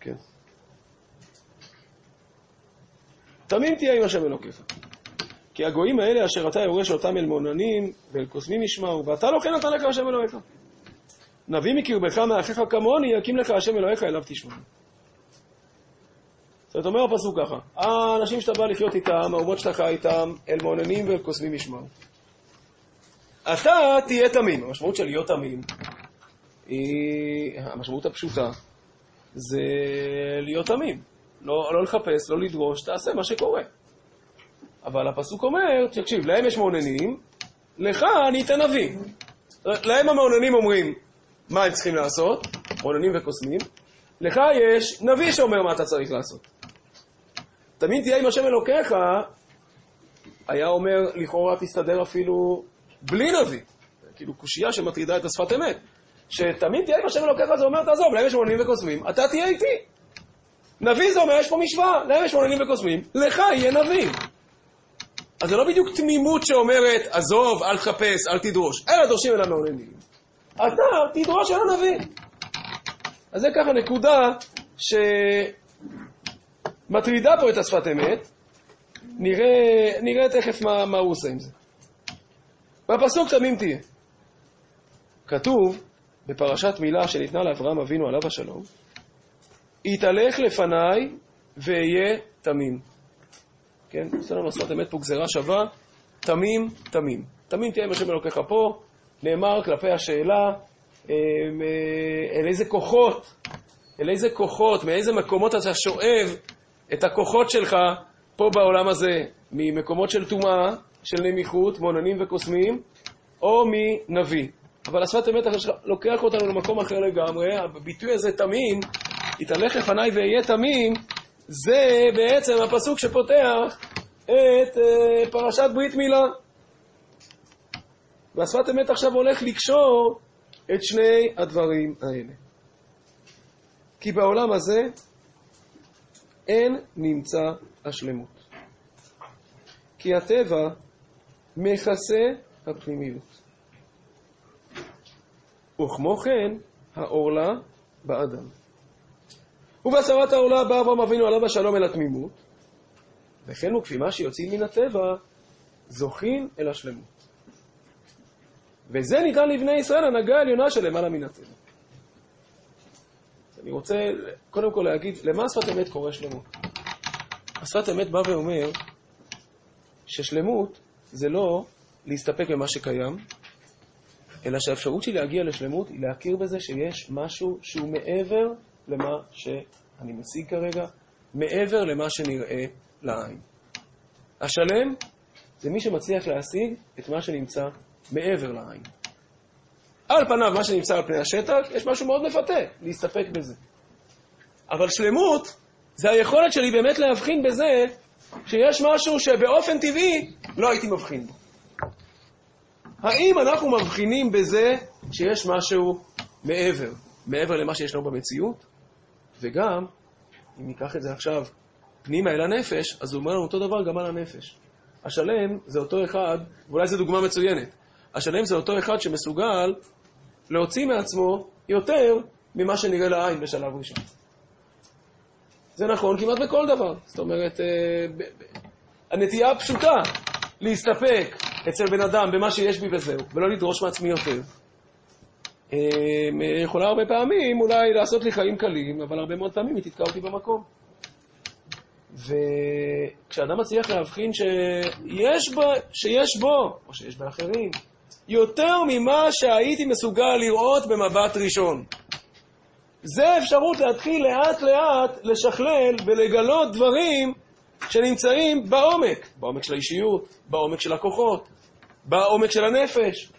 כן. תמים תהיה עם השם אלוקיך. כי הגויים האלה אשר אתה יורש אותם אל מעוננים ואל קוסמים ישמעו, ואתה לא כן נתן לך השם אלוהיך. נביא מקרבך מאחיך כמוני, יקים לך השם אלוהיך אליו תשמע. זאת אומרת, אומר הפסוק ככה, האנשים שאתה בא לחיות איתם, האומות שאתה חי איתם, אל מעוננים ואל קוסמים ישמעו. אתה תהיה תמים. המשמעות של להיות תמים היא, המשמעות הפשוטה, זה להיות תמים. לא, לא לחפש, לא לדרוש, תעשה מה שקורה. אבל הפסוק אומר, תקשיב, להם יש מעוננים, לך אני אתן נביא. להם המעוננים אומרים מה הם צריכים לעשות, מעוננים וקוסמים, לך יש נביא שאומר מה אתה צריך לעשות. תמיד תהיה עם השם אלוקיך, היה אומר, לכאורה תסתדר אפילו בלי נביא. כאילו קושייה שמטרידה את השפת אמת. שתמיד תהיה עם השם אלוקיך, זה אומר, תעזוב, להם יש מעוננים וקוסמים, אתה תהיה איתי. נביא זה אומר, יש פה משוואה, להם יש מעוננים וקוסמים, לך יהיה נביא. אז זה לא בדיוק תמימות שאומרת, עזוב, אל תחפש, אל תדרוש, אלא דורשים אל המעוננים. אתה תדרוש אל הנביא. אז זה ככה נקודה שמטרידה פה את השפת אמת. נראה, נראה תכף מה, מה הוא עושה עם זה. בפסוק תמים תהיה. כתוב בפרשת מילה שניתנה לאברהם אבינו עליו השלום, יתהלך לפניי ואהיה תמים. כן? לנו שפת אמת פה גזירה שווה, תמים, תמים. תמים תהיה עם השם אלוקיך פה, נאמר כלפי השאלה, אה, אל איזה כוחות, אל איזה כוחות, מאיזה מקומות אתה שואב את הכוחות שלך פה בעולם הזה, ממקומות של טומאה, של נמיכות, מוננים וקוסמים, או מנביא. אבל השפת אמת לוקח אותנו למקום אחר לגמרי, הביטוי הזה תמים, יתהלך לפניי ואהיה תמים, זה בעצם הפסוק שפותח את אה, פרשת ברית מילה. והשפת אמת עכשיו הולך לקשור את שני הדברים האלה. כי בעולם הזה אין נמצא השלמות. כי הטבע מכסה הפנימיות. וכמו כן, העורלה באדם. ובהסרת העורלה בא אברהם אבינו עליו השלום אל התמימות, וכן הוא כפי מה שיוצאים מן הטבע, זוכים אל השלמות. וזה ניתן לבני ישראל הנהגה העליונה של למעלה מן הטבע. אני רוצה קודם כל להגיד, למה שפת אמת קורא שלמות? השפת אמת בא ואומר ששלמות זה לא להסתפק במה שקיים, אלא שהאפשרות שלי להגיע לשלמות היא להכיר בזה שיש משהו שהוא מעבר למה שאני משיג כרגע, מעבר למה שנראה לעין. השלם זה מי שמצליח להשיג את מה שנמצא מעבר לעין. על פניו, מה שנמצא על פני השטח, יש משהו מאוד מפתה, להסתפק בזה. אבל שלמות זה היכולת שלי באמת להבחין בזה שיש משהו שבאופן טבעי לא הייתי מבחין בו. האם אנחנו מבחינים בזה שיש משהו מעבר, מעבר למה שיש לנו במציאות? וגם, אם ניקח את זה עכשיו פנימה אל הנפש, אז הוא אומר לנו אותו דבר גם על הנפש. השלם זה אותו אחד, ואולי זו דוגמה מצוינת, השלם זה אותו אחד שמסוגל להוציא מעצמו יותר ממה שנראה לעין בשלב ראשון. זה נכון כמעט בכל דבר. זאת אומרת, אה, הנטייה הפשוטה להסתפק אצל בן אדם במה שיש בי וזהו, ולא לדרוש מעצמי יותר. אה, יכולה הרבה פעמים אולי לעשות לי חיים קלים, אבל הרבה מאוד פעמים היא תתקע אותי במקום. וכשאדם מצליח להבחין שיש בו, שיש בו, או שיש באחרים, יותר ממה שהייתי מסוגל לראות במבט ראשון. זה אפשרות להתחיל לאט לאט לשכלל ולגלות דברים שנמצאים בעומק, בעומק של האישיות, בעומק של הכוחות, בעומק של הנפש,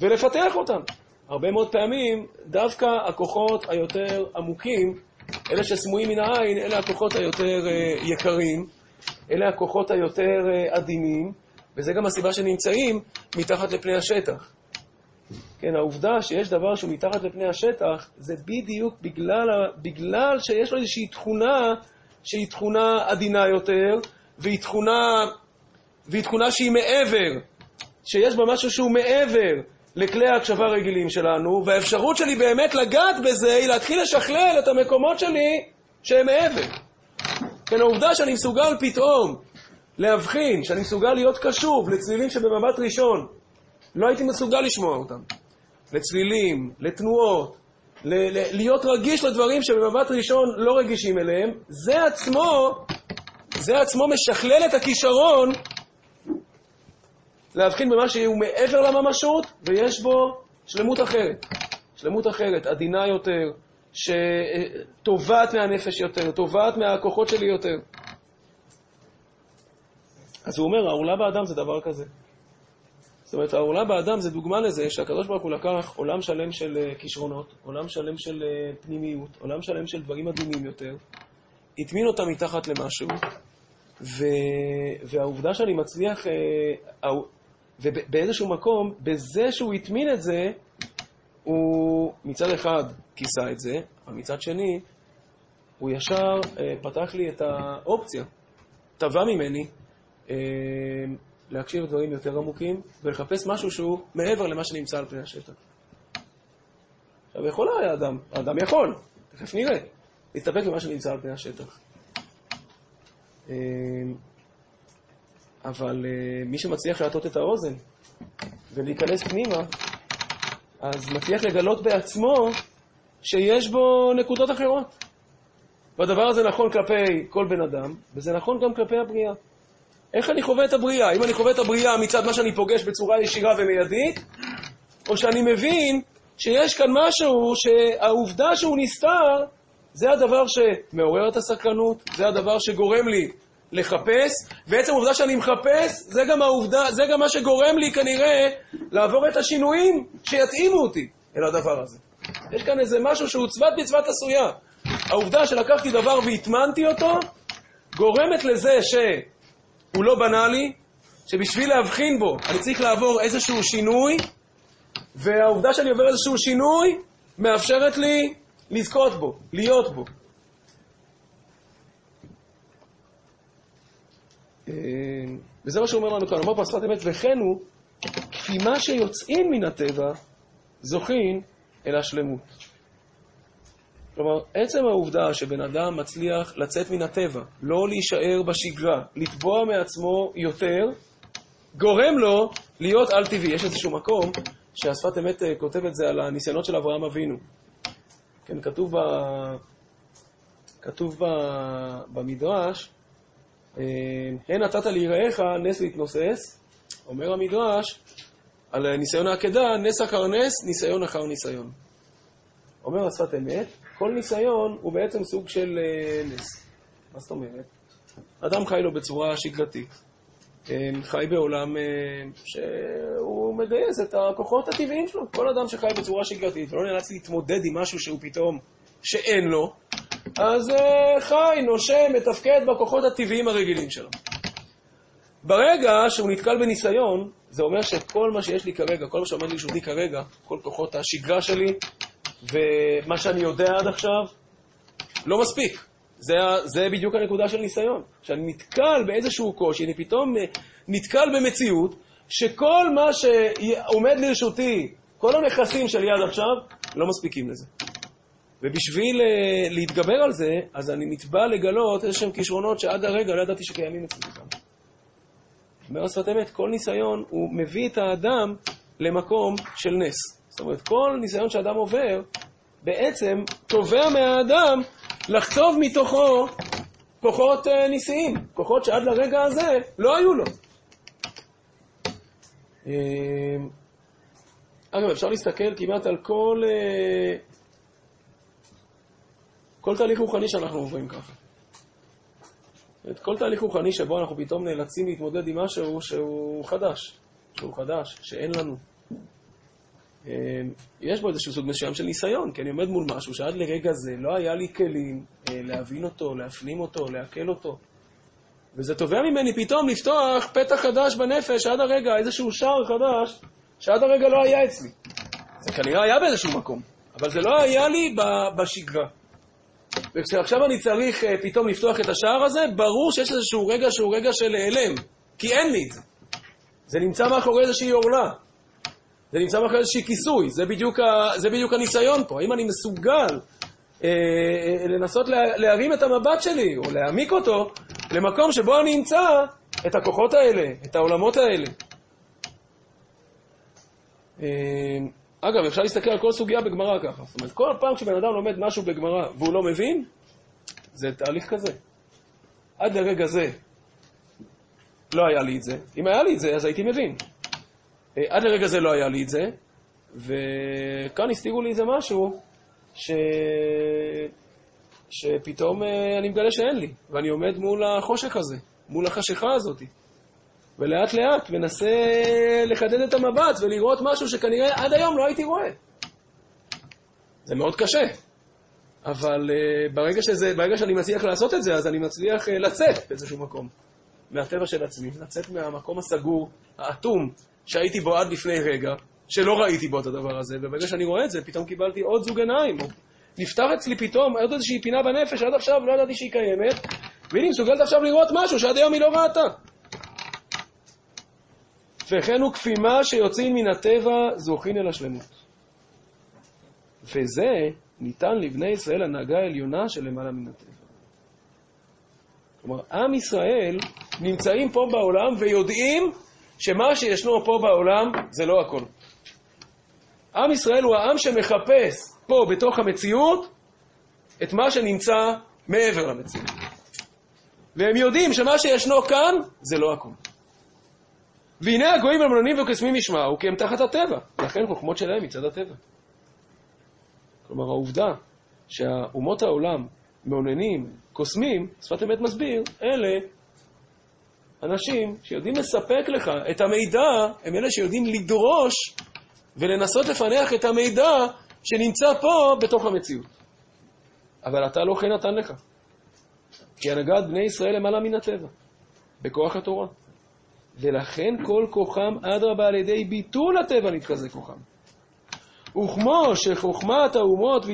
ולפתח אותם. הרבה מאוד פעמים דווקא הכוחות היותר עמוקים, אלה שסמויים מן העין, אלה הכוחות היותר uh, יקרים, אלה הכוחות היותר uh, עדינים, וזה גם הסיבה שנמצאים מתחת לפני השטח. כן, העובדה שיש דבר שהוא מתחת לפני השטח, זה בדיוק בגלל, בגלל שיש לו איזושהי תכונה שהיא תכונה עדינה יותר, והיא תכונה, והיא תכונה שהיא מעבר, שיש בה משהו שהוא מעבר לכלי ההקשבה הרגילים שלנו, והאפשרות שלי באמת לגעת בזה היא להתחיל לשכלל את המקומות שלי שהם מעבר. כן, העובדה שאני מסוגל פתאום להבחין, שאני מסוגל להיות קשוב לצלילים שבמבט ראשון לא הייתי מסוגל לשמוע אותם. לצלילים, לתנועות, להיות רגיש לדברים שבמבט ראשון לא רגישים אליהם, זה עצמו, זה עצמו משכלל את הכישרון להבחין במה שהוא מעבר לממשות, ויש בו שלמות אחרת. שלמות אחרת, עדינה יותר, שטובעת מהנפש יותר, טובעת מהכוחות שלי יותר. אז הוא אומר, העולה באדם זה דבר כזה. זאת אומרת, העולה באדם זה דוגמה לזה שהקדוש ברוך הוא לקח עולם שלם של אה, כישרונות, עולם שלם של אה, פנימיות, עולם שלם של דברים עדינים יותר, הטמין אותם מתחת למשהו, ו... והעובדה שאני מצליח, אה, ובאיזשהו מקום, בזה שהוא הטמין את זה, הוא מצד אחד כיסה את זה, אבל מצד שני, הוא ישר פתח לי את האופציה, תבע ממני להקשיב לדברים יותר עמוקים ולחפש משהו שהוא מעבר למה שנמצא על פני השטח. עכשיו, יכול היה אדם, האדם יכול, תכף נראה, להסתפק במה שנמצא על פני השטח. אמ, אבל אה, מי שמצליח להטות את האוזן ולהיכנס פנימה, אז מצליח לגלות בעצמו שיש בו נקודות אחרות. והדבר הזה נכון כלפי כל בן אדם, וזה נכון גם כלפי הבריאה. איך אני חווה את הבריאה? אם אני חווה את הבריאה מצד מה שאני פוגש בצורה ישירה ומיידית, או שאני מבין שיש כאן משהו שהעובדה שהוא נסתר, זה הדבר שמעורר את הסקרנות, זה הדבר שגורם לי לחפש, ועצם העובדה שאני מחפש, זה גם העובדה, זה גם מה שגורם לי כנראה לעבור את השינויים שיתאימו אותי אל הדבר הזה. יש כאן איזה משהו שהוא צוות בצוות עשויה. העובדה שלקחתי דבר והטמנתי אותו, גורמת לזה ש... הוא לא בנאלי, שבשביל להבחין בו אני צריך לעבור איזשהו שינוי, והעובדה שאני עובר איזשהו שינוי מאפשרת לי לזכות בו, להיות בו. אה, וזה מה שהוא אומר לנו כאן, אומר פה השפת אמת, וכן הוא, כי מה שיוצאים מן הטבע, זוכים אל השלמות. כלומר, עצם העובדה שבן אדם מצליח לצאת מן הטבע, לא להישאר בשגרה, לתבוע מעצמו יותר, גורם לו להיות על-טבעי. יש איזשהו מקום שהשפת אמת אה, כותב את זה על הניסיונות של אברהם אבינו. כן, כתוב, ב... כתוב ב... במדרש, אה, הן נתת ליראיך נס להתנוסס, אומר המדרש, על ניסיון העקדה, נס אחר נס, ניסיון אחר ניסיון. אומר השפת אמת, כל ניסיון הוא בעצם סוג של אה, נס. מה זאת אומרת? אדם חי לו בצורה שגרתית. אה, חי בעולם אה, שהוא מגייס את הכוחות הטבעיים שלו. כל אדם שחי בצורה שגרתית ולא נאלץ להתמודד עם משהו שהוא פתאום שאין לו, אז חי, נושם, מתפקד בכוחות הטבעיים הרגילים שלו. ברגע שהוא נתקל בניסיון, זה אומר שכל מה שיש לי כרגע, כל מה שעומד לרשותי כרגע, כל כוחות השגרה שלי, ומה שאני יודע עד עכשיו לא מספיק. זה, זה בדיוק הנקודה של ניסיון. כשאני נתקל באיזשהו קושי, אני פתאום נתקל במציאות שכל מה שעומד לרשותי, כל הנכסים שלי עד עכשיו, לא מספיקים לזה. ובשביל uh, להתגבר על זה, אז אני נתבע לגלות איזשהם כישרונות שעד הרגע לא ידעתי שקיימים אצלי בכלל. אומר השפת אמת, כל ניסיון הוא מביא את האדם למקום של נס. זאת אומרת, כל ניסיון שאדם עובר, בעצם תובע מהאדם לחצוב מתוכו כוחות אה, ניסיים, כוחות שעד לרגע הזה לא היו לו. אה, אגב, אפשר להסתכל כמעט על כל, אה, כל תהליך רוחני שאנחנו עוברים ככה. את כל תהליך רוחני שבו אנחנו פתאום נאלצים להתמודד עם משהו שהוא חדש, שהוא חדש, שאין לנו. אמ, יש בו איזשהו סוג מסוים של ניסיון, כי אני עומד מול משהו שעד לרגע זה לא היה לי כלים אה, להבין אותו, להפנים אותו, לעכל אותו. וזה תובע ממני פתאום לפתוח פתח חדש בנפש עד הרגע, איזשהו שער חדש שעד הרגע לא היה אצלי. זה כנראה היה באיזשהו מקום, אבל זה לא היה לי בשגרה. וכשעכשיו אני צריך uh, פתאום לפתוח את השער הזה, ברור שיש איזשהו רגע שהוא רגע של העלם, כי אין לי את זה. זה נמצא מאחורי איזושהי עורלה. זה נמצא מאחורי איזשהי כיסוי, זה בדיוק, ה, זה בדיוק הניסיון פה. האם אני מסוגל אה, אה, לנסות לה, להרים את המבט שלי, או להעמיק אותו, למקום שבו אני אמצא את הכוחות האלה, את העולמות האלה. אה, אגב, אפשר להסתכל על כל סוגיה בגמרא ככה. זאת אומרת, כל פעם כשבן אדם לומד משהו בגמרא והוא לא מבין, זה תהליך כזה. עד לרגע זה לא היה לי את זה. אם היה לי את זה, אז הייתי מבין. אה, עד לרגע זה לא היה לי את זה, וכאן הסתירו לי איזה משהו ש... שפתאום אה, אני מגלה שאין לי, ואני עומד מול החושך הזה, מול החשיכה הזאת. ולאט לאט מנסה לחדד את המבט ולראות משהו שכנראה עד היום לא הייתי רואה. זה מאוד קשה, אבל uh, ברגע, שזה, ברגע שאני מצליח לעשות את זה, אז אני מצליח לצאת באיזשהו מקום מהטבע של עצמי, לצאת מהמקום הסגור, האטום, שהייתי בו עד לפני רגע, שלא ראיתי בו את הדבר הזה, וברגע שאני רואה את זה, פתאום קיבלתי עוד זוג עיניים. נפתח אצלי פתאום עוד איזושהי פינה בנפש שעד עכשיו לא ידעתי שהיא קיימת, והנה מסוגלת עכשיו לראות משהו שעד היום היא לא ראתה. וכן הוא כפימה שיוצאים מן הטבע זוכין אל השלמות. וזה ניתן לבני ישראל הנהגה העליונה של למעלה מן הטבע. כלומר, עם ישראל נמצאים פה בעולם ויודעים שמה שישנו פה בעולם זה לא הכל. עם ישראל הוא העם שמחפש פה בתוך המציאות את מה שנמצא מעבר למציאות. והם יודעים שמה שישנו כאן זה לא הכל. והנה הגויים המלונים וקסמים ישמעו כי הם תחת הטבע, לכן חוכמות שלהם מצד הטבע. כלומר העובדה שהאומות העולם מעוננים, קוסמים, שפת אמת מסביר, אלה אנשים שיודעים לספק לך את המידע, הם אלה שיודעים לדרוש ולנסות לפענח את המידע שנמצא פה בתוך המציאות. אבל אתה לא כן נתן לך. כי הנהגת בני ישראל למעלה מן הטבע. בכוח התורה. ולכן כל כוחם אדרבה על ידי ביטול הטבע נתחזק כוחם. וכמו שחוכמת האומות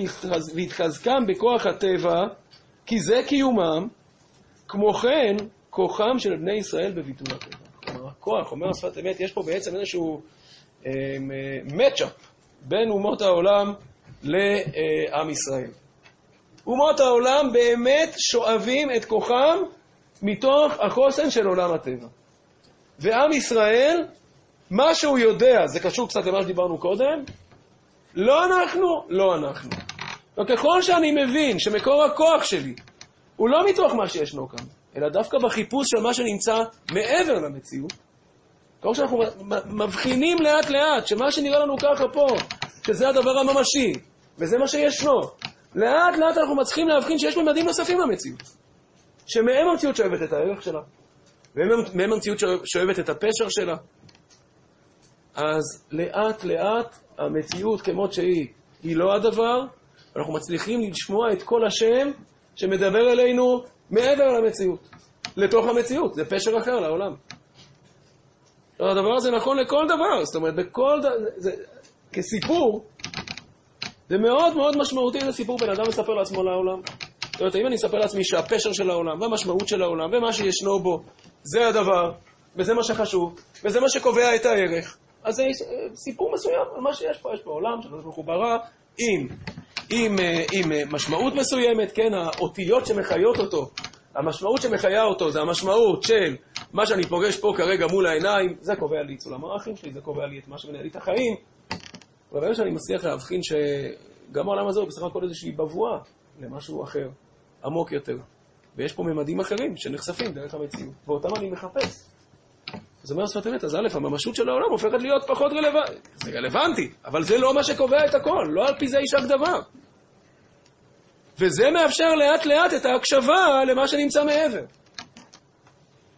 והתחזקם בכוח הטבע, כי זה קיומם, כמו כן כוחם של בני ישראל בביטול הטבע. כלומר, הכוח, אומר השפת אמת, יש פה בעצם איזשהו מצ'אפ אמ, בין אומות העולם לעם ישראל. אומות העולם באמת שואבים את כוחם מתוך החוסן של עולם הטבע. ועם ישראל, מה שהוא יודע, זה קשור קצת למה שדיברנו קודם, לא אנחנו, לא אנחנו. וככל שאני מבין שמקור הכוח שלי הוא לא מתוך מה שישנו כאן, אלא דווקא בחיפוש של מה שנמצא מעבר למציאות, ככל שאנחנו מבחינים לאט לאט שמה שנראה לנו ככה פה, שזה הדבר הממשי, וזה מה שישנו, לאט לאט אנחנו מצליחים להבחין שיש ממדים נוספים למציאות, שמהם המציאות שואבת את הערך שלה, ומהם המציאות שואבת את הפשר שלה. אז לאט לאט המציאות כמות שהיא, היא לא הדבר, אנחנו מצליחים לשמוע את כל השם שמדבר אלינו מעבר למציאות, לתוך המציאות, זה פשר אחר לעולם. הדבר הזה נכון לכל דבר, זאת אומרת, בכל דבר, כסיפור, זה מאוד מאוד משמעותי לסיפור בן אדם מספר לעצמו לעולם. זאת אומרת, אם אני אספר לעצמי שהפשר של העולם, והמשמעות של העולם, ומה שישנו בו, זה הדבר, וזה מה שחשוב, וזה מה שקובע את הערך, אז זה סיפור מסוים על מה שיש פה. יש פה עולם שקדוש ברוך הוא ברא עם, עם, אה, עם אה, משמעות מסוימת, כן, האותיות שמחיות אותו, המשמעות שמחיה אותו זה המשמעות של מה שאני פוגש פה כרגע מול העיניים, זה קובע לי את סולם הערכים שלי, זה קובע לי את מה שמנהל לי את החיים. אבל ברגע שאני מצליח להבחין שגם העולם הזה הוא בסך הכל איזושהי בבואה למשהו אחר, עמוק יותר. ויש פה ממדים אחרים שנחשפים דרך המציאות, ואותם אני מחפש. אז אומר שפת אמת, אז א', הממשות של העולם הופכת להיות פחות רלוונטית. זה רלוונטי, אבל זה לא מה שקובע את הכל, לא על פי זה יישק דבר. וזה מאפשר לאט לאט את ההקשבה למה שנמצא מעבר.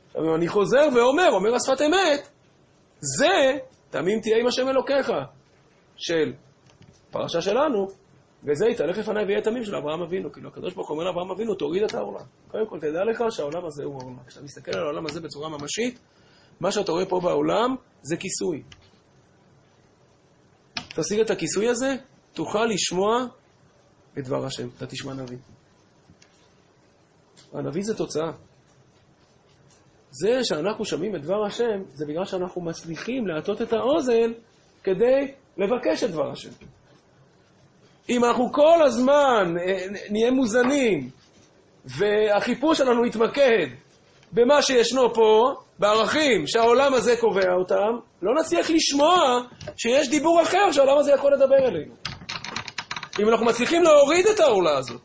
עכשיו, אני חוזר ואומר, אומר השפת אמת, זה תמים תהיה עם השם אלוקיך של פרשה שלנו, וזה יתהלך לפניי ויהיה תמים של אברהם אבינו. כאילו, הקדוש ברוך הוא אומר לאברהם אבינו, תוריד את העולם. קודם כל, תדע לך שהעולם הזה הוא העולם. כשאתה מסתכל על העולם הזה בצורה ממשית, מה שאתה רואה פה בעולם זה כיסוי. תשיג את הכיסוי הזה, תוכל לשמוע את דבר השם, אתה תשמע נביא. הנביא זה תוצאה. זה שאנחנו שומעים את דבר השם, זה בגלל שאנחנו מצליחים להטות את האוזן כדי לבקש את דבר השם. אם אנחנו כל הזמן אה, נהיה מוזנים והחיפוש שלנו יתמקד במה שישנו פה, בערכים שהעולם הזה קובע אותם, לא נצליח לשמוע שיש דיבור אחר שהעולם הזה יכול לדבר אלינו. אם אנחנו מצליחים להוריד את העולה הזאת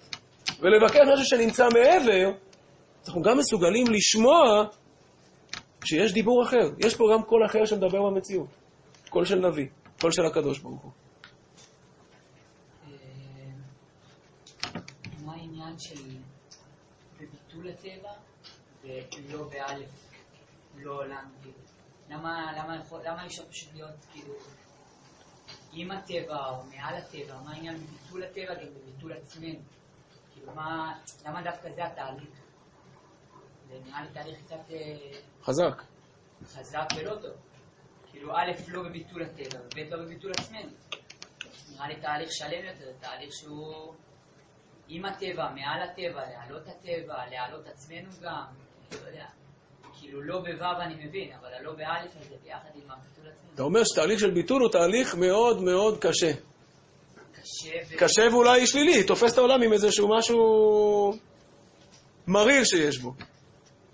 ולבקש משהו שנמצא מעבר, אנחנו גם מסוגלים לשמוע שיש דיבור אחר. יש פה גם קול אחר שמדבר במציאות. קול של נביא, קול של הקדוש ברוך הוא. אה, מה העניין של בביטול הטבע ולא באלף, לא עולם, כאילו? למה, למה, למה אי אפשר פשוט להיות, כאילו, עם הטבע או מעל הטבע? מה העניין בביטול הטבע גם בביטול עצמנו? כאילו, מה, למה דווקא זה התהליך? זה נראה לי תהליך קצת... אה, חזק. חזק ולא טוב. כאילו, א', לא בביטול הטבע, וב', לא בביטול עצמנו. נראה לי תהליך שלם יותר, תהליך שהוא עם הטבע, מעל הטבע, להעלות הטבע, להעלות עצמנו גם, לא יודע. כאילו לא בו' אני מבין, אבל הלא באלף הזה ביחד עם הביטול עצמנו. אתה אומר שתהליך של ביטול הוא תהליך מאוד מאוד קשה. קשה ו... קשה ואולי שלילי, תופס את העולם עם איזשהו משהו מריר שיש בו.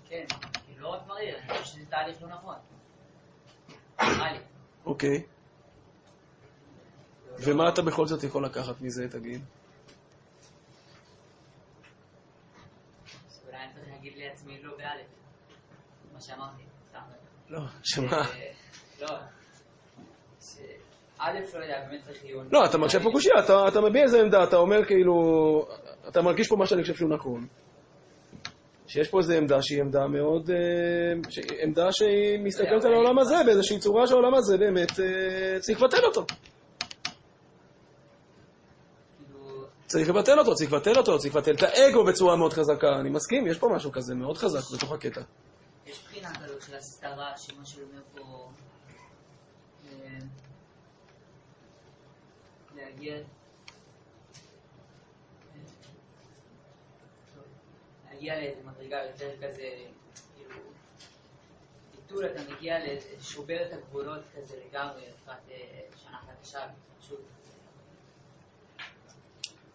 כן, לא רק מריר, אני חושב שזה תהליך לא נכון. נראה לי. אוקיי. ומה אתה בכל זאת יכול לקחת מזה, תגיד? אולי אני צריך להגיד לעצמי לא באלף. מה שאמרתי, סתם. לא, שמה? לא. א', לא יודע, באמת צריך עיון. לא, אתה מרשה פה קושייה, אתה, מביע איזה עמדה, אתה אומר כאילו, אתה מרגיש פה מה שאני חושב שהוא נכון. שיש פה איזו עמדה שהיא עמדה מאוד, אה, עמדה שהיא מסתכלת על העולם הזה באיזושהי צורה שהעולם הזה באמת אה, צריך לבטל אותו. צריך לבטל אותו, צריך לבטל אותו, צריך לבטל את האגו בצורה מאוד חזקה. אני מסכים, יש פה משהו כזה מאוד חזק בתוך הקטע. את הרעש, שמה שאומר פה, אה, להגיע, אה, להגיע לאיזה מדרגה יותר כזה, כאילו, ביטול, אתה מגיע לשובר את הגבולות כזה לגמרי, לקראת אה, שנה חדשה, פשוט.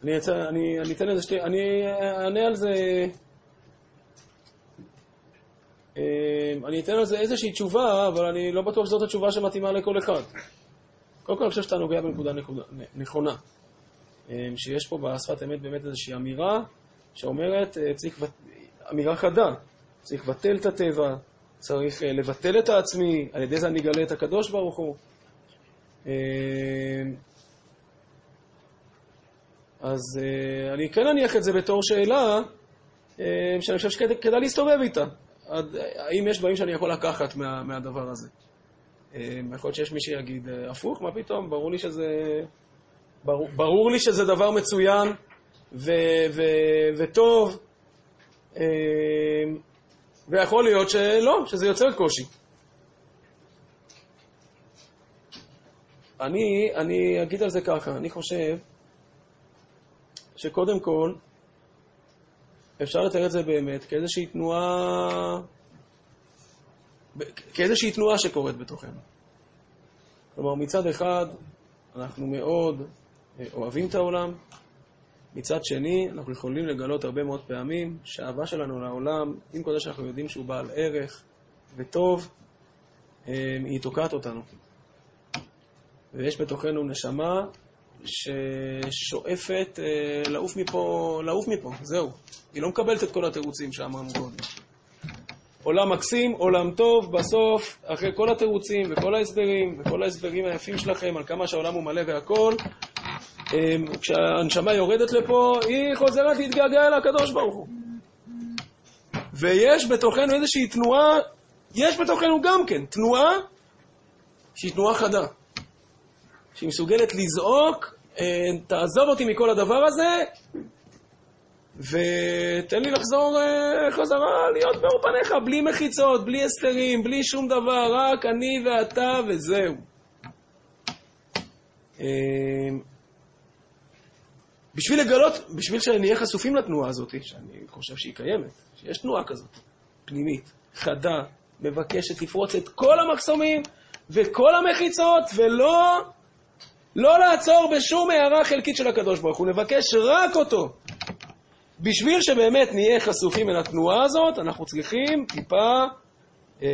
אני אתן לזה שתי... אני אענה על זה... אה, אני אתן על זה איזושהי תשובה, אבל אני לא בטוח שזאת התשובה שמתאימה לכל אחד. קודם כל, אני חושב שאתה נוגע בנקודה נקודה- נכונה. אה, שיש פה בשפת אמת באמת איזושהי אמירה שאומרת, אה, צריך... אמירה חדה, צריך לבטל את הטבע, צריך אה, לבטל את העצמי, על ידי זה אני אגלה את הקדוש ברוך הוא. אה, אז uh, אני כן אניח את זה בתור שאלה שאני חושב שכדאי להסתובב איתה. עד, האם יש דברים שאני יכול לקחת מה, מהדבר הזה? Uh, יכול להיות שיש מי שיגיד, uh, הפוך, מה פתאום? ברור לי שזה, ברור, ברור לי שזה דבר מצוין ו, ו, וטוב, ויכול להיות שלא, שזה יוצר קושי. אני, אני אגיד על זה ככה, אני חושב שקודם כל, אפשר לתאר את זה באמת כאיזושהי תנועה, כאיזושהי תנועה שקורית בתוכנו. כלומר, מצד אחד, אנחנו מאוד אה, אוהבים את העולם, מצד שני, אנחנו יכולים לגלות הרבה מאוד פעמים שהאהבה שלנו לעולם, עם כל זה שאנחנו יודעים שהוא בעל ערך וטוב, אה, היא תוקעת אותנו. ויש בתוכנו נשמה ששואפת אה, לעוף מפה, לעוף מפה, זהו. היא לא מקבלת את כל התירוצים שאמרנו קודם. עולם מקסים, עולם טוב, בסוף, אחרי כל התירוצים וכל ההסברים וכל ההסברים היפים שלכם על כמה שהעולם הוא מלא והכל, אה, כשהנשמה יורדת לפה, היא חוזרת להתגעגע אל הקדוש ברוך הוא. ויש בתוכנו איזושהי תנועה, יש בתוכנו גם כן תנועה שהיא תנועה חדה. שהיא מסוגלת לזעוק, אה, תעזוב אותי מכל הדבר הזה, ותן לי לחזור אה, חזרה להיות באור פניך, בלי מחיצות, בלי הסתרים, בלי שום דבר, רק אני ואתה וזהו. אה, בשביל לגלות, בשביל שנהיה חשופים לתנועה הזאת, שאני חושב שהיא קיימת, שיש תנועה כזאת, פנימית, חדה, מבקשת לפרוץ את כל המחסומים וכל המחיצות, ולא לא לעצור בשום הערה חלקית של הקדוש ברוך הוא, נבקש רק אותו. בשביל שבאמת נהיה חשופים אל התנועה הזאת, אנחנו צריכים טיפה אה,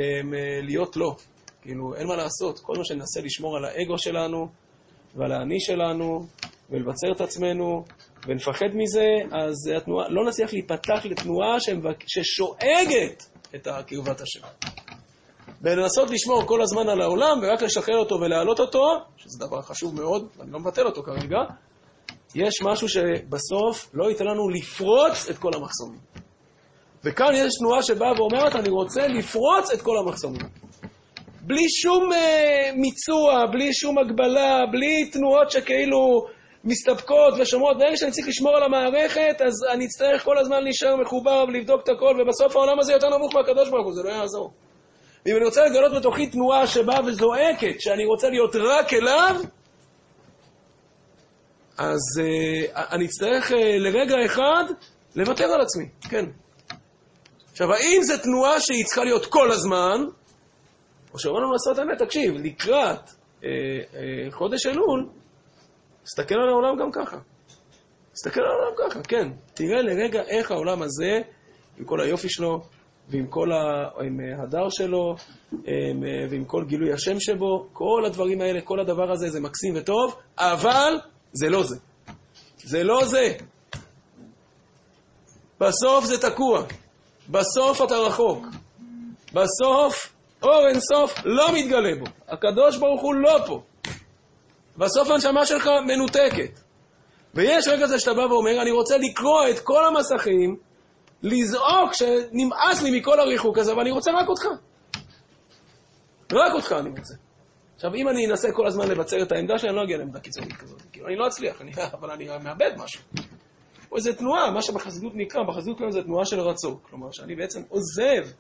להיות לא. כאילו, אין מה לעשות. כל מה שננסה לשמור על האגו שלנו ועל האני שלנו ולבצר את עצמנו ונפחד מזה, אז התנועה, לא נצליח להיפתח לתנועה. ששואגת את קרבת השם. ולנסות לשמור כל הזמן על העולם ורק לשחרר אותו ולהעלות אותו, שזה דבר חשוב מאוד, ואני לא מבטל אותו כרגע, יש משהו שבסוף לא ייתן לנו לפרוץ את כל המחסומים. וכאן יש תנועה שבאה ואומרת, אני רוצה לפרוץ את כל המחסומים. בלי שום uh, מיצוע, בלי שום הגבלה, בלי תנועות שכאילו מסתפקות ושומרות. ברגע שאני צריך לשמור על המערכת, אז אני אצטרך כל הזמן להישאר מחובר ולבדוק את הכל, ובסוף העולם הזה יותר נמוך מהקדוש ברוך הוא, זה לא יעזור. ואם אני רוצה לגלות בתוכי תנועה שבאה וזועקת, שאני רוצה להיות רק אליו, אז uh, אני אצטרך uh, לרגע אחד לוותר על עצמי, כן. עכשיו, האם זו תנועה שהיא צריכה להיות כל הזמן, או שאומרים לנו לעשות האמת, תקשיב, לקראת uh, uh, חודש אלול, תסתכל על העולם גם ככה. תסתכל על העולם ככה, כן. תראה לרגע איך העולם הזה, עם כל היופי שלו, ועם כל ההדר שלו, ועם כל גילוי השם שבו, כל הדברים האלה, כל הדבר הזה זה מקסים וטוב, אבל זה לא זה. זה לא זה. בסוף זה תקוע. בסוף אתה רחוק. בסוף אור אינסוף לא מתגלה בו. הקדוש ברוך הוא לא פה. בסוף הנשמה שלך מנותקת. ויש רגע זה שאתה בא ואומר, אני רוצה לקרוא את כל המסכים, לזעוק שנמאס לי מכל הריחוק הזה, ואני רוצה רק אותך. רק אותך אני רוצה. עכשיו, אם אני אנסה כל הזמן לבצר את העמדה שלי, אני לא אגיע לעמדה קיצונית כזאת. כאילו, אני לא אצליח, אני, אבל אני מאבד משהו. או איזו תנועה, מה שבחסידות נקרא, בחסידות קוראים לזה תנועה של רצון. כלומר, שאני בעצם עוזב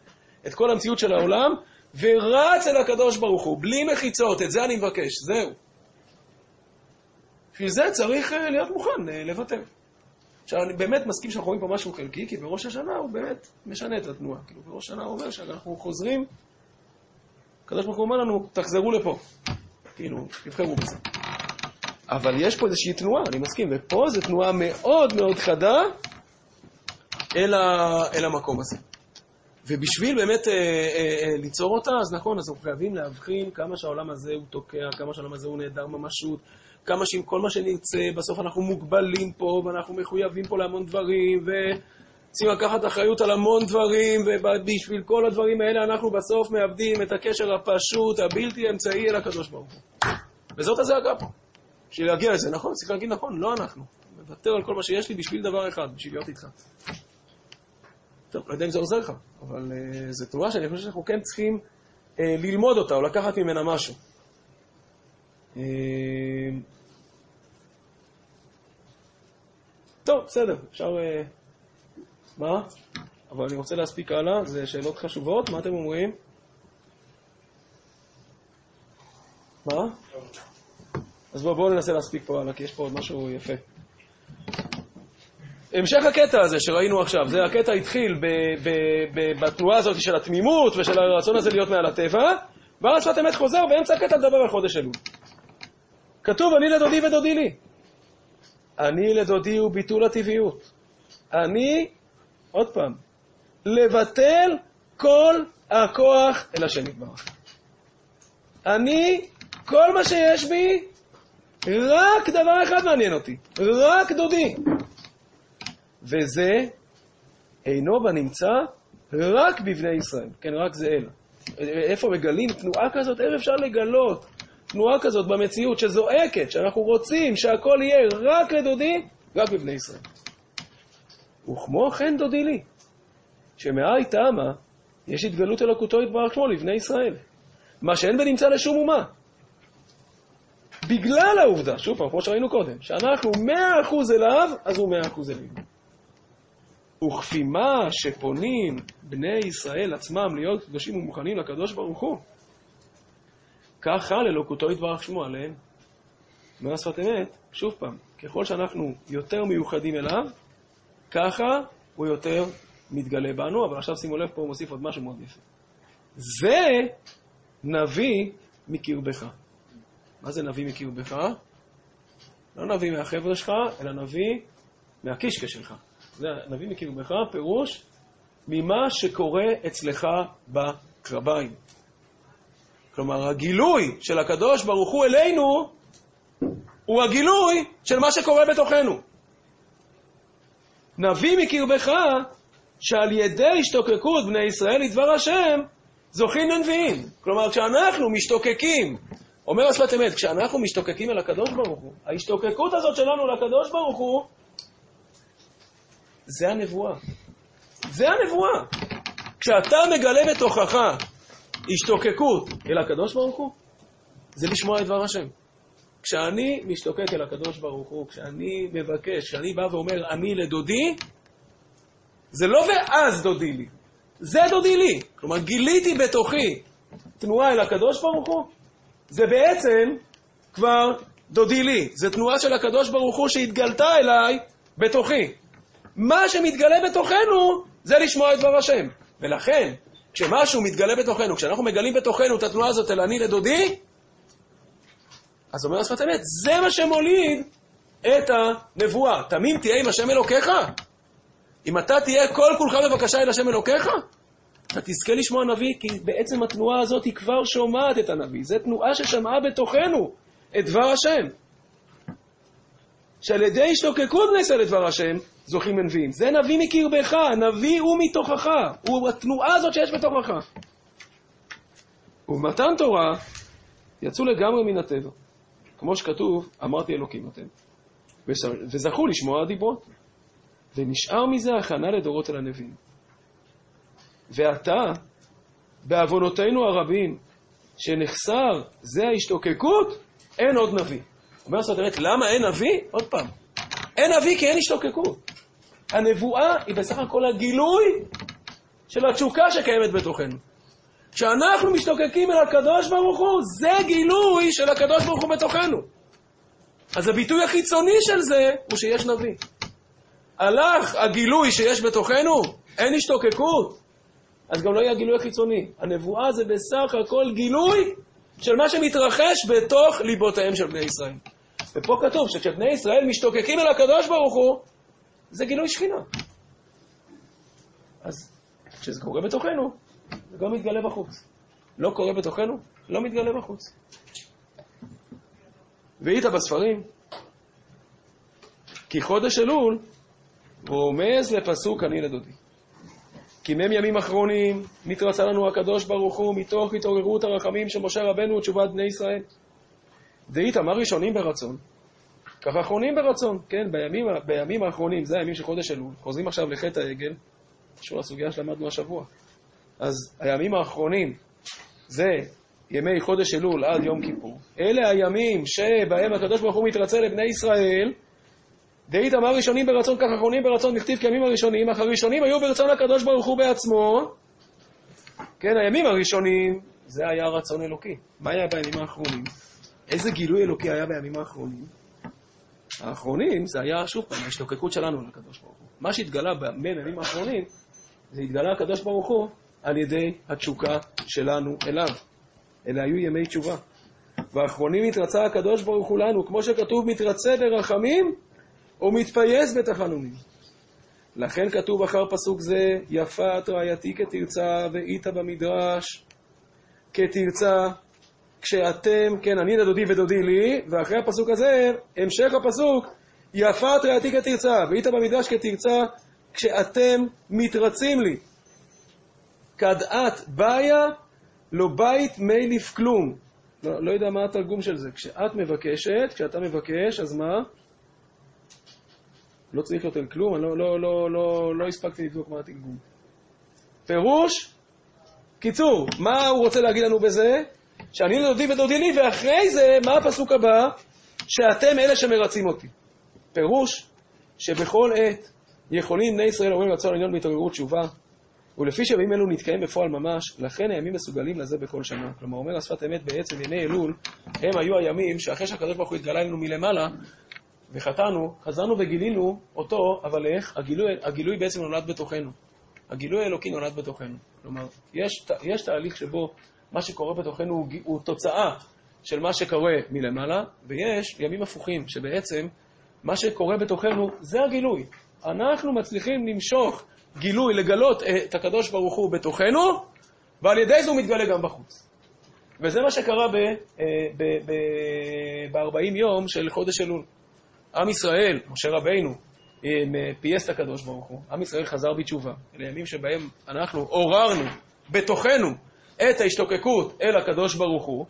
את כל המציאות של העולם, ורץ אל הקדוש ברוך הוא, בלי מחיצות, את זה אני מבקש, זהו. בשביל זה צריך אה, להיות מוכן אה, לוותר. עכשיו, אני באמת מסכים שאנחנו רואים פה משהו חלקי, כי בראש השנה הוא באמת משנה את התנועה. כאילו, בראש השנה הוא אומר שאנחנו חוזרים, הקדוש ברוך הוא אומר לנו, תחזרו לפה. כאילו, תבחרו בזה. אבל יש פה איזושהי תנועה, אני מסכים, ופה זו תנועה מאוד מאוד חדה אל, ה, אל המקום הזה. ובשביל באמת אה, אה, אה, ליצור אותה, אז נכון, אז אנחנו חייבים להבחין כמה שהעולם הזה הוא תוקע, כמה שהעולם הזה הוא נעדר ממשות, כמה שעם כל מה שנרצה, בסוף אנחנו מוגבלים פה, ואנחנו מחויבים פה להמון דברים, וצריכים לקחת אחריות על המון דברים, ובשביל כל הדברים האלה אנחנו בסוף מאבדים את הקשר הפשוט, הבלתי אמצעי אל הקדוש ברוך הוא. וזאת הזעקה פה. בשביל להגיע לזה, נכון? צריך להגיד נכון, לא אנחנו. מוותר על כל מה שיש לי בשביל דבר אחד, בשביל להיות איתך. טוב, לא יודע אם זה עוזר לך, אבל uh, זו תנועה שאני חושב שאנחנו כן צריכים uh, ללמוד אותה או לקחת ממנה משהו. Uh, טוב, בסדר, אפשר... Uh, מה? אבל אני רוצה להספיק הלאה, זה שאלות חשובות, מה אתם אומרים? מה? אז בואו בוא ננסה להספיק פה הלאה, כי יש פה עוד משהו יפה. המשך הקטע הזה שראינו עכשיו, זה הקטע התחיל ב, ב, ב, בתנועה הזאת של התמימות ושל הרצון הזה להיות מעל הטבע, ואז שפת אמת חוזר באמצע הקטע לדבר על חודש אלול. כתוב, אני לדודי ודודי לי. אני לדודי הוא ביטול הטבעיות. אני, עוד פעם, לבטל כל הכוח אל השם יתברך. אני, כל מה שיש בי, רק דבר אחד מעניין אותי, רק דודי. וזה אינו בנמצא רק בבני ישראל, כן, רק זה אל. איפה מגלים תנועה כזאת? איך אפשר לגלות תנועה כזאת במציאות שזועקת, שאנחנו רוצים שהכל יהיה רק לדודי, רק בבני ישראל. וכמו כן דודי לי, שמאי תמה יש התגלות אלוקותו יתברך שמו לבני ישראל, מה שאין בנמצא לשום אומה. בגלל העובדה, שוב פעם, כמו שראינו קודם, שאנחנו מאה אחוז אליו, אז הוא מאה אחוז אלינו. וכפי מה שפונים בני ישראל עצמם להיות קדושים ומוכנים לקדוש ברוך הוא, ככה ללוקותו יתברך שמו עליהם. אומר שפת אמת, שוב פעם, ככל שאנחנו יותר מיוחדים אליו, ככה הוא יותר מתגלה בנו, אבל עכשיו שימו לב, פה הוא מוסיף עוד משהו מאוד יפה. זה נביא מקרבך. מה זה נביא מקרבך? לא נביא מהחבר'ה שלך, אלא נביא מהקישקע שלך. זה נביא מקרבך, פירוש ממה שקורה אצלך בקרביים. כלומר, הגילוי של הקדוש ברוך הוא אלינו הוא הגילוי של מה שקורה בתוכנו. נביא מקרבך שעל ידי השתוקקות בני ישראל לדבר השם, זוכים לנביאים. כלומר, כשאנחנו משתוקקים, אומר השפת אמת, כשאנחנו משתוקקים אל הקדוש ברוך הוא, ההשתוקקות הזאת שלנו לקדוש ברוך הוא, זה הנבואה. זה הנבואה. כשאתה מגלה בתוכך השתוקקות אל הקדוש ברוך הוא, זה לשמוע את דבר השם. כשאני משתוקק אל הקדוש ברוך הוא, כשאני מבקש, כשאני בא ואומר אני לדודי, זה לא ואז דודי לי, זה דודי לי. כלומר, גיליתי בתוכי תנועה אל הקדוש ברוך הוא, זה בעצם כבר דודי לי. זה תנועה של הקדוש ברוך הוא שהתגלתה אליי בתוכי. מה שמתגלה בתוכנו זה לשמוע את דבר השם. ולכן, כשמשהו מתגלה בתוכנו, כשאנחנו מגלים בתוכנו את התנועה הזאת אל אני לדודי, אז אומר השפת אמת, זה מה שמוליד את הנבואה. תמים תהיה עם השם אלוקיך. אם אתה תהיה כל כולך בבקשה אל השם אלוקיך, אתה תזכה לשמוע נביא, כי בעצם התנועה הזאת היא כבר שומעת את הנביא. זו תנועה ששמעה בתוכנו את דבר השם. שעל ידי השתוקקות ישראל לדבר השם, זוכים לנביאים. זה נביא מקרבך, נביא הוא מתוכך, הוא התנועה הזאת שיש בתוכך. ובמתן תורה יצאו לגמרי מן הטבע. כמו שכתוב, אמרתי אלוקים אתם. וזכו לשמוע הדיברות. ונשאר מזה הכנה לדורות אל הנביאים. ועתה, בעוונותינו הרבים, שנחסר זה ההשתוקקות, אין עוד נביא. אומר סודרת, למה אין נביא? עוד פעם, אין נביא כי אין השתוקקות. הנבואה היא בסך הכל הגילוי של התשוקה שקיימת בתוכנו. כשאנחנו משתוקקים אל הקדוש ברוך הוא, זה גילוי של הקדוש ברוך הוא בתוכנו. אז הביטוי החיצוני של זה הוא שיש נביא. הלך הגילוי שיש בתוכנו, אין השתוקקות, אז גם לא יהיה הגילוי החיצוני. הנבואה זה בסך הכל גילוי של מה שמתרחש בתוך ליבותיהם של בני ישראל. ופה כתוב שכשבני ישראל משתוקקים אל הקדוש ברוך הוא, זה גילוי שכינה. אז כשזה קורה בתוכנו, זה גם מתגלה בחוץ. לא קורה בתוכנו, לא מתגלה בחוץ. והיית בספרים, כי חודש אלול רומז לפסוק אני לדודי. כי מהם ימים אחרונים נתרצה לנו הקדוש ברוך הוא מתוך התעוררות הרחמים של משה רבנו ותשובת בני ישראל. דאית מה ראשונים ברצון, כך אחרונים ברצון, כן, בימים, בימים האחרונים, זה הימים של חודש אלול, חוזרים עכשיו לחטא העגל, קשור לסוגיה שלמדנו השבוע. אז הימים האחרונים זה ימי חודש אלול עד יום כיפור. אלה הימים שבהם הקדוש ברוך הוא מתרצה לבני ישראל, דאית אמר ראשונים ברצון, כך אחרונים ברצון, נכתיב כימים הראשונים, אך הראשונים היו ברצון הקדוש ברוך הוא בעצמו. כן, הימים הראשונים, זה היה רצון אלוקי. מה היה בימים האחרונים? איזה גילוי אלוקי היה בימים האחרונים? האחרונים זה היה, שוב פעם, ההשתוקקות שלנו לקדוש ברוך הוא. מה שהתגלה בין הימים האחרונים, זה התגלה הקדוש ברוך הוא על ידי התשוקה שלנו אליו. אלה היו ימי תשובה. והאחרונים התרצה הקדוש ברוך הוא לנו, כמו שכתוב, מתרצה ברחמים ומתפייס בתחנונים. לכן כתוב אחר פסוק זה, יפת רעייתי כתרצה ואית במדרש כתרצה, כשאתם, כן, אני לדודי ודודי לי, ואחרי הפסוק הזה, המשך הפסוק, יפת רעייתי כתרצה ואית במדרש כתרצה, כשאתם מתרצים לי. כדעת באיה, לא בית מיליף כלום. לא, לא יודע מה התרגום של זה. כשאת מבקשת, כשאתה מבקש, אז מה? לא צריך יותר כלום, אני לא, לא, לא, לא, לא הספקתי לבדוק מה התרגום. פירוש, קיצור, מה הוא רוצה להגיד לנו בזה? שאני לדודי ודודי לי, ואחרי זה, מה הפסוק הבא? שאתם אלה שמרצים אותי. פירוש, שבכל עת יכולים בני ישראל אומרים רצון עליון בהתעוררות תשובה, ולפי שבימים אלו נתקיים בפועל ממש, לכן הימים מסוגלים לזה בכל שנה. כלומר, אומר השפת אמת בעצם, ימי אלול, הם היו הימים שאחרי שהקדוש ברוך הוא התגלה לנו מלמעלה, וחטאנו, חזרנו וגילינו אותו, אבל איך? הגילוי, הגילוי בעצם נולד בתוכנו. הגילוי האלוקי נולד בתוכנו. כלומר, יש, יש תהליך שבו מה שקורה בתוכנו הוא, הוא תוצאה של מה שקורה מלמעלה, ויש ימים הפוכים, שבעצם מה שקורה בתוכנו זה הגילוי. אנחנו מצליחים למשוך גילוי, לגלות את הקדוש ברוך הוא בתוכנו, ועל ידי זה הוא מתגלה גם בחוץ. וזה מה שקרה ב-40 יום של חודש אלול. עם ישראל, משה רבינו, פייס את הקדוש ברוך הוא, עם ישראל חזר בתשובה. אלה ימים שבהם אנחנו עוררנו בתוכנו את ההשתוקקות אל הקדוש ברוך הוא,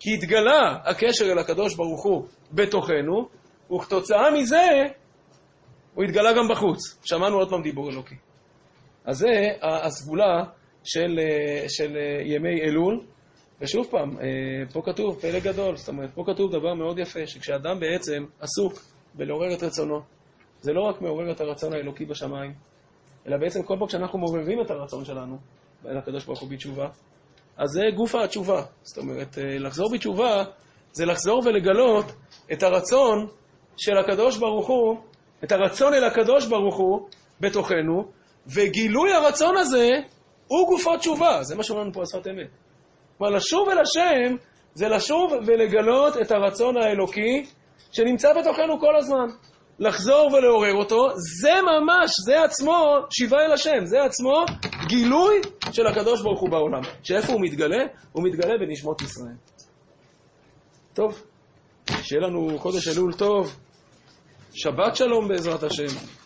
כי התגלה הקשר אל הקדוש ברוך הוא בתוכנו, וכתוצאה מזה הוא התגלה גם בחוץ. שמענו עוד פעם דיבור אלוקי. אז זה הסגולה של, של ימי אלול, ושוב פעם, פה כתוב פלא גדול, זאת אומרת, פה כתוב דבר מאוד יפה, שכשאדם בעצם עסוק בלעורר את רצונו, זה לא רק מעורר את הרצון האלוקי בשמיים, אלא בעצם כל פעם כשאנחנו מעוררים את הרצון שלנו, אל הקדוש ברוך הוא בתשובה, אז זה גוף התשובה. זאת אומרת, לחזור בתשובה זה לחזור ולגלות את הרצון של הקדוש ברוך הוא, את הרצון אל הקדוש ברוך הוא בתוכנו, וגילוי הרצון הזה הוא גופו תשובה. זה מה שאומר לנו פה השפת אמת. כלומר, לשוב אל השם זה לשוב ולגלות את הרצון האלוקי שנמצא בתוכנו כל הזמן. לחזור ולעורר אותו, זה ממש, זה עצמו שיבה אל השם, זה עצמו גילוי של הקדוש ברוך הוא בעולם. שאיפה הוא מתגלה? הוא מתגלה בנשמות ישראל. טוב, שיהיה לנו חודש אלול טוב, שבת שלום בעזרת השם.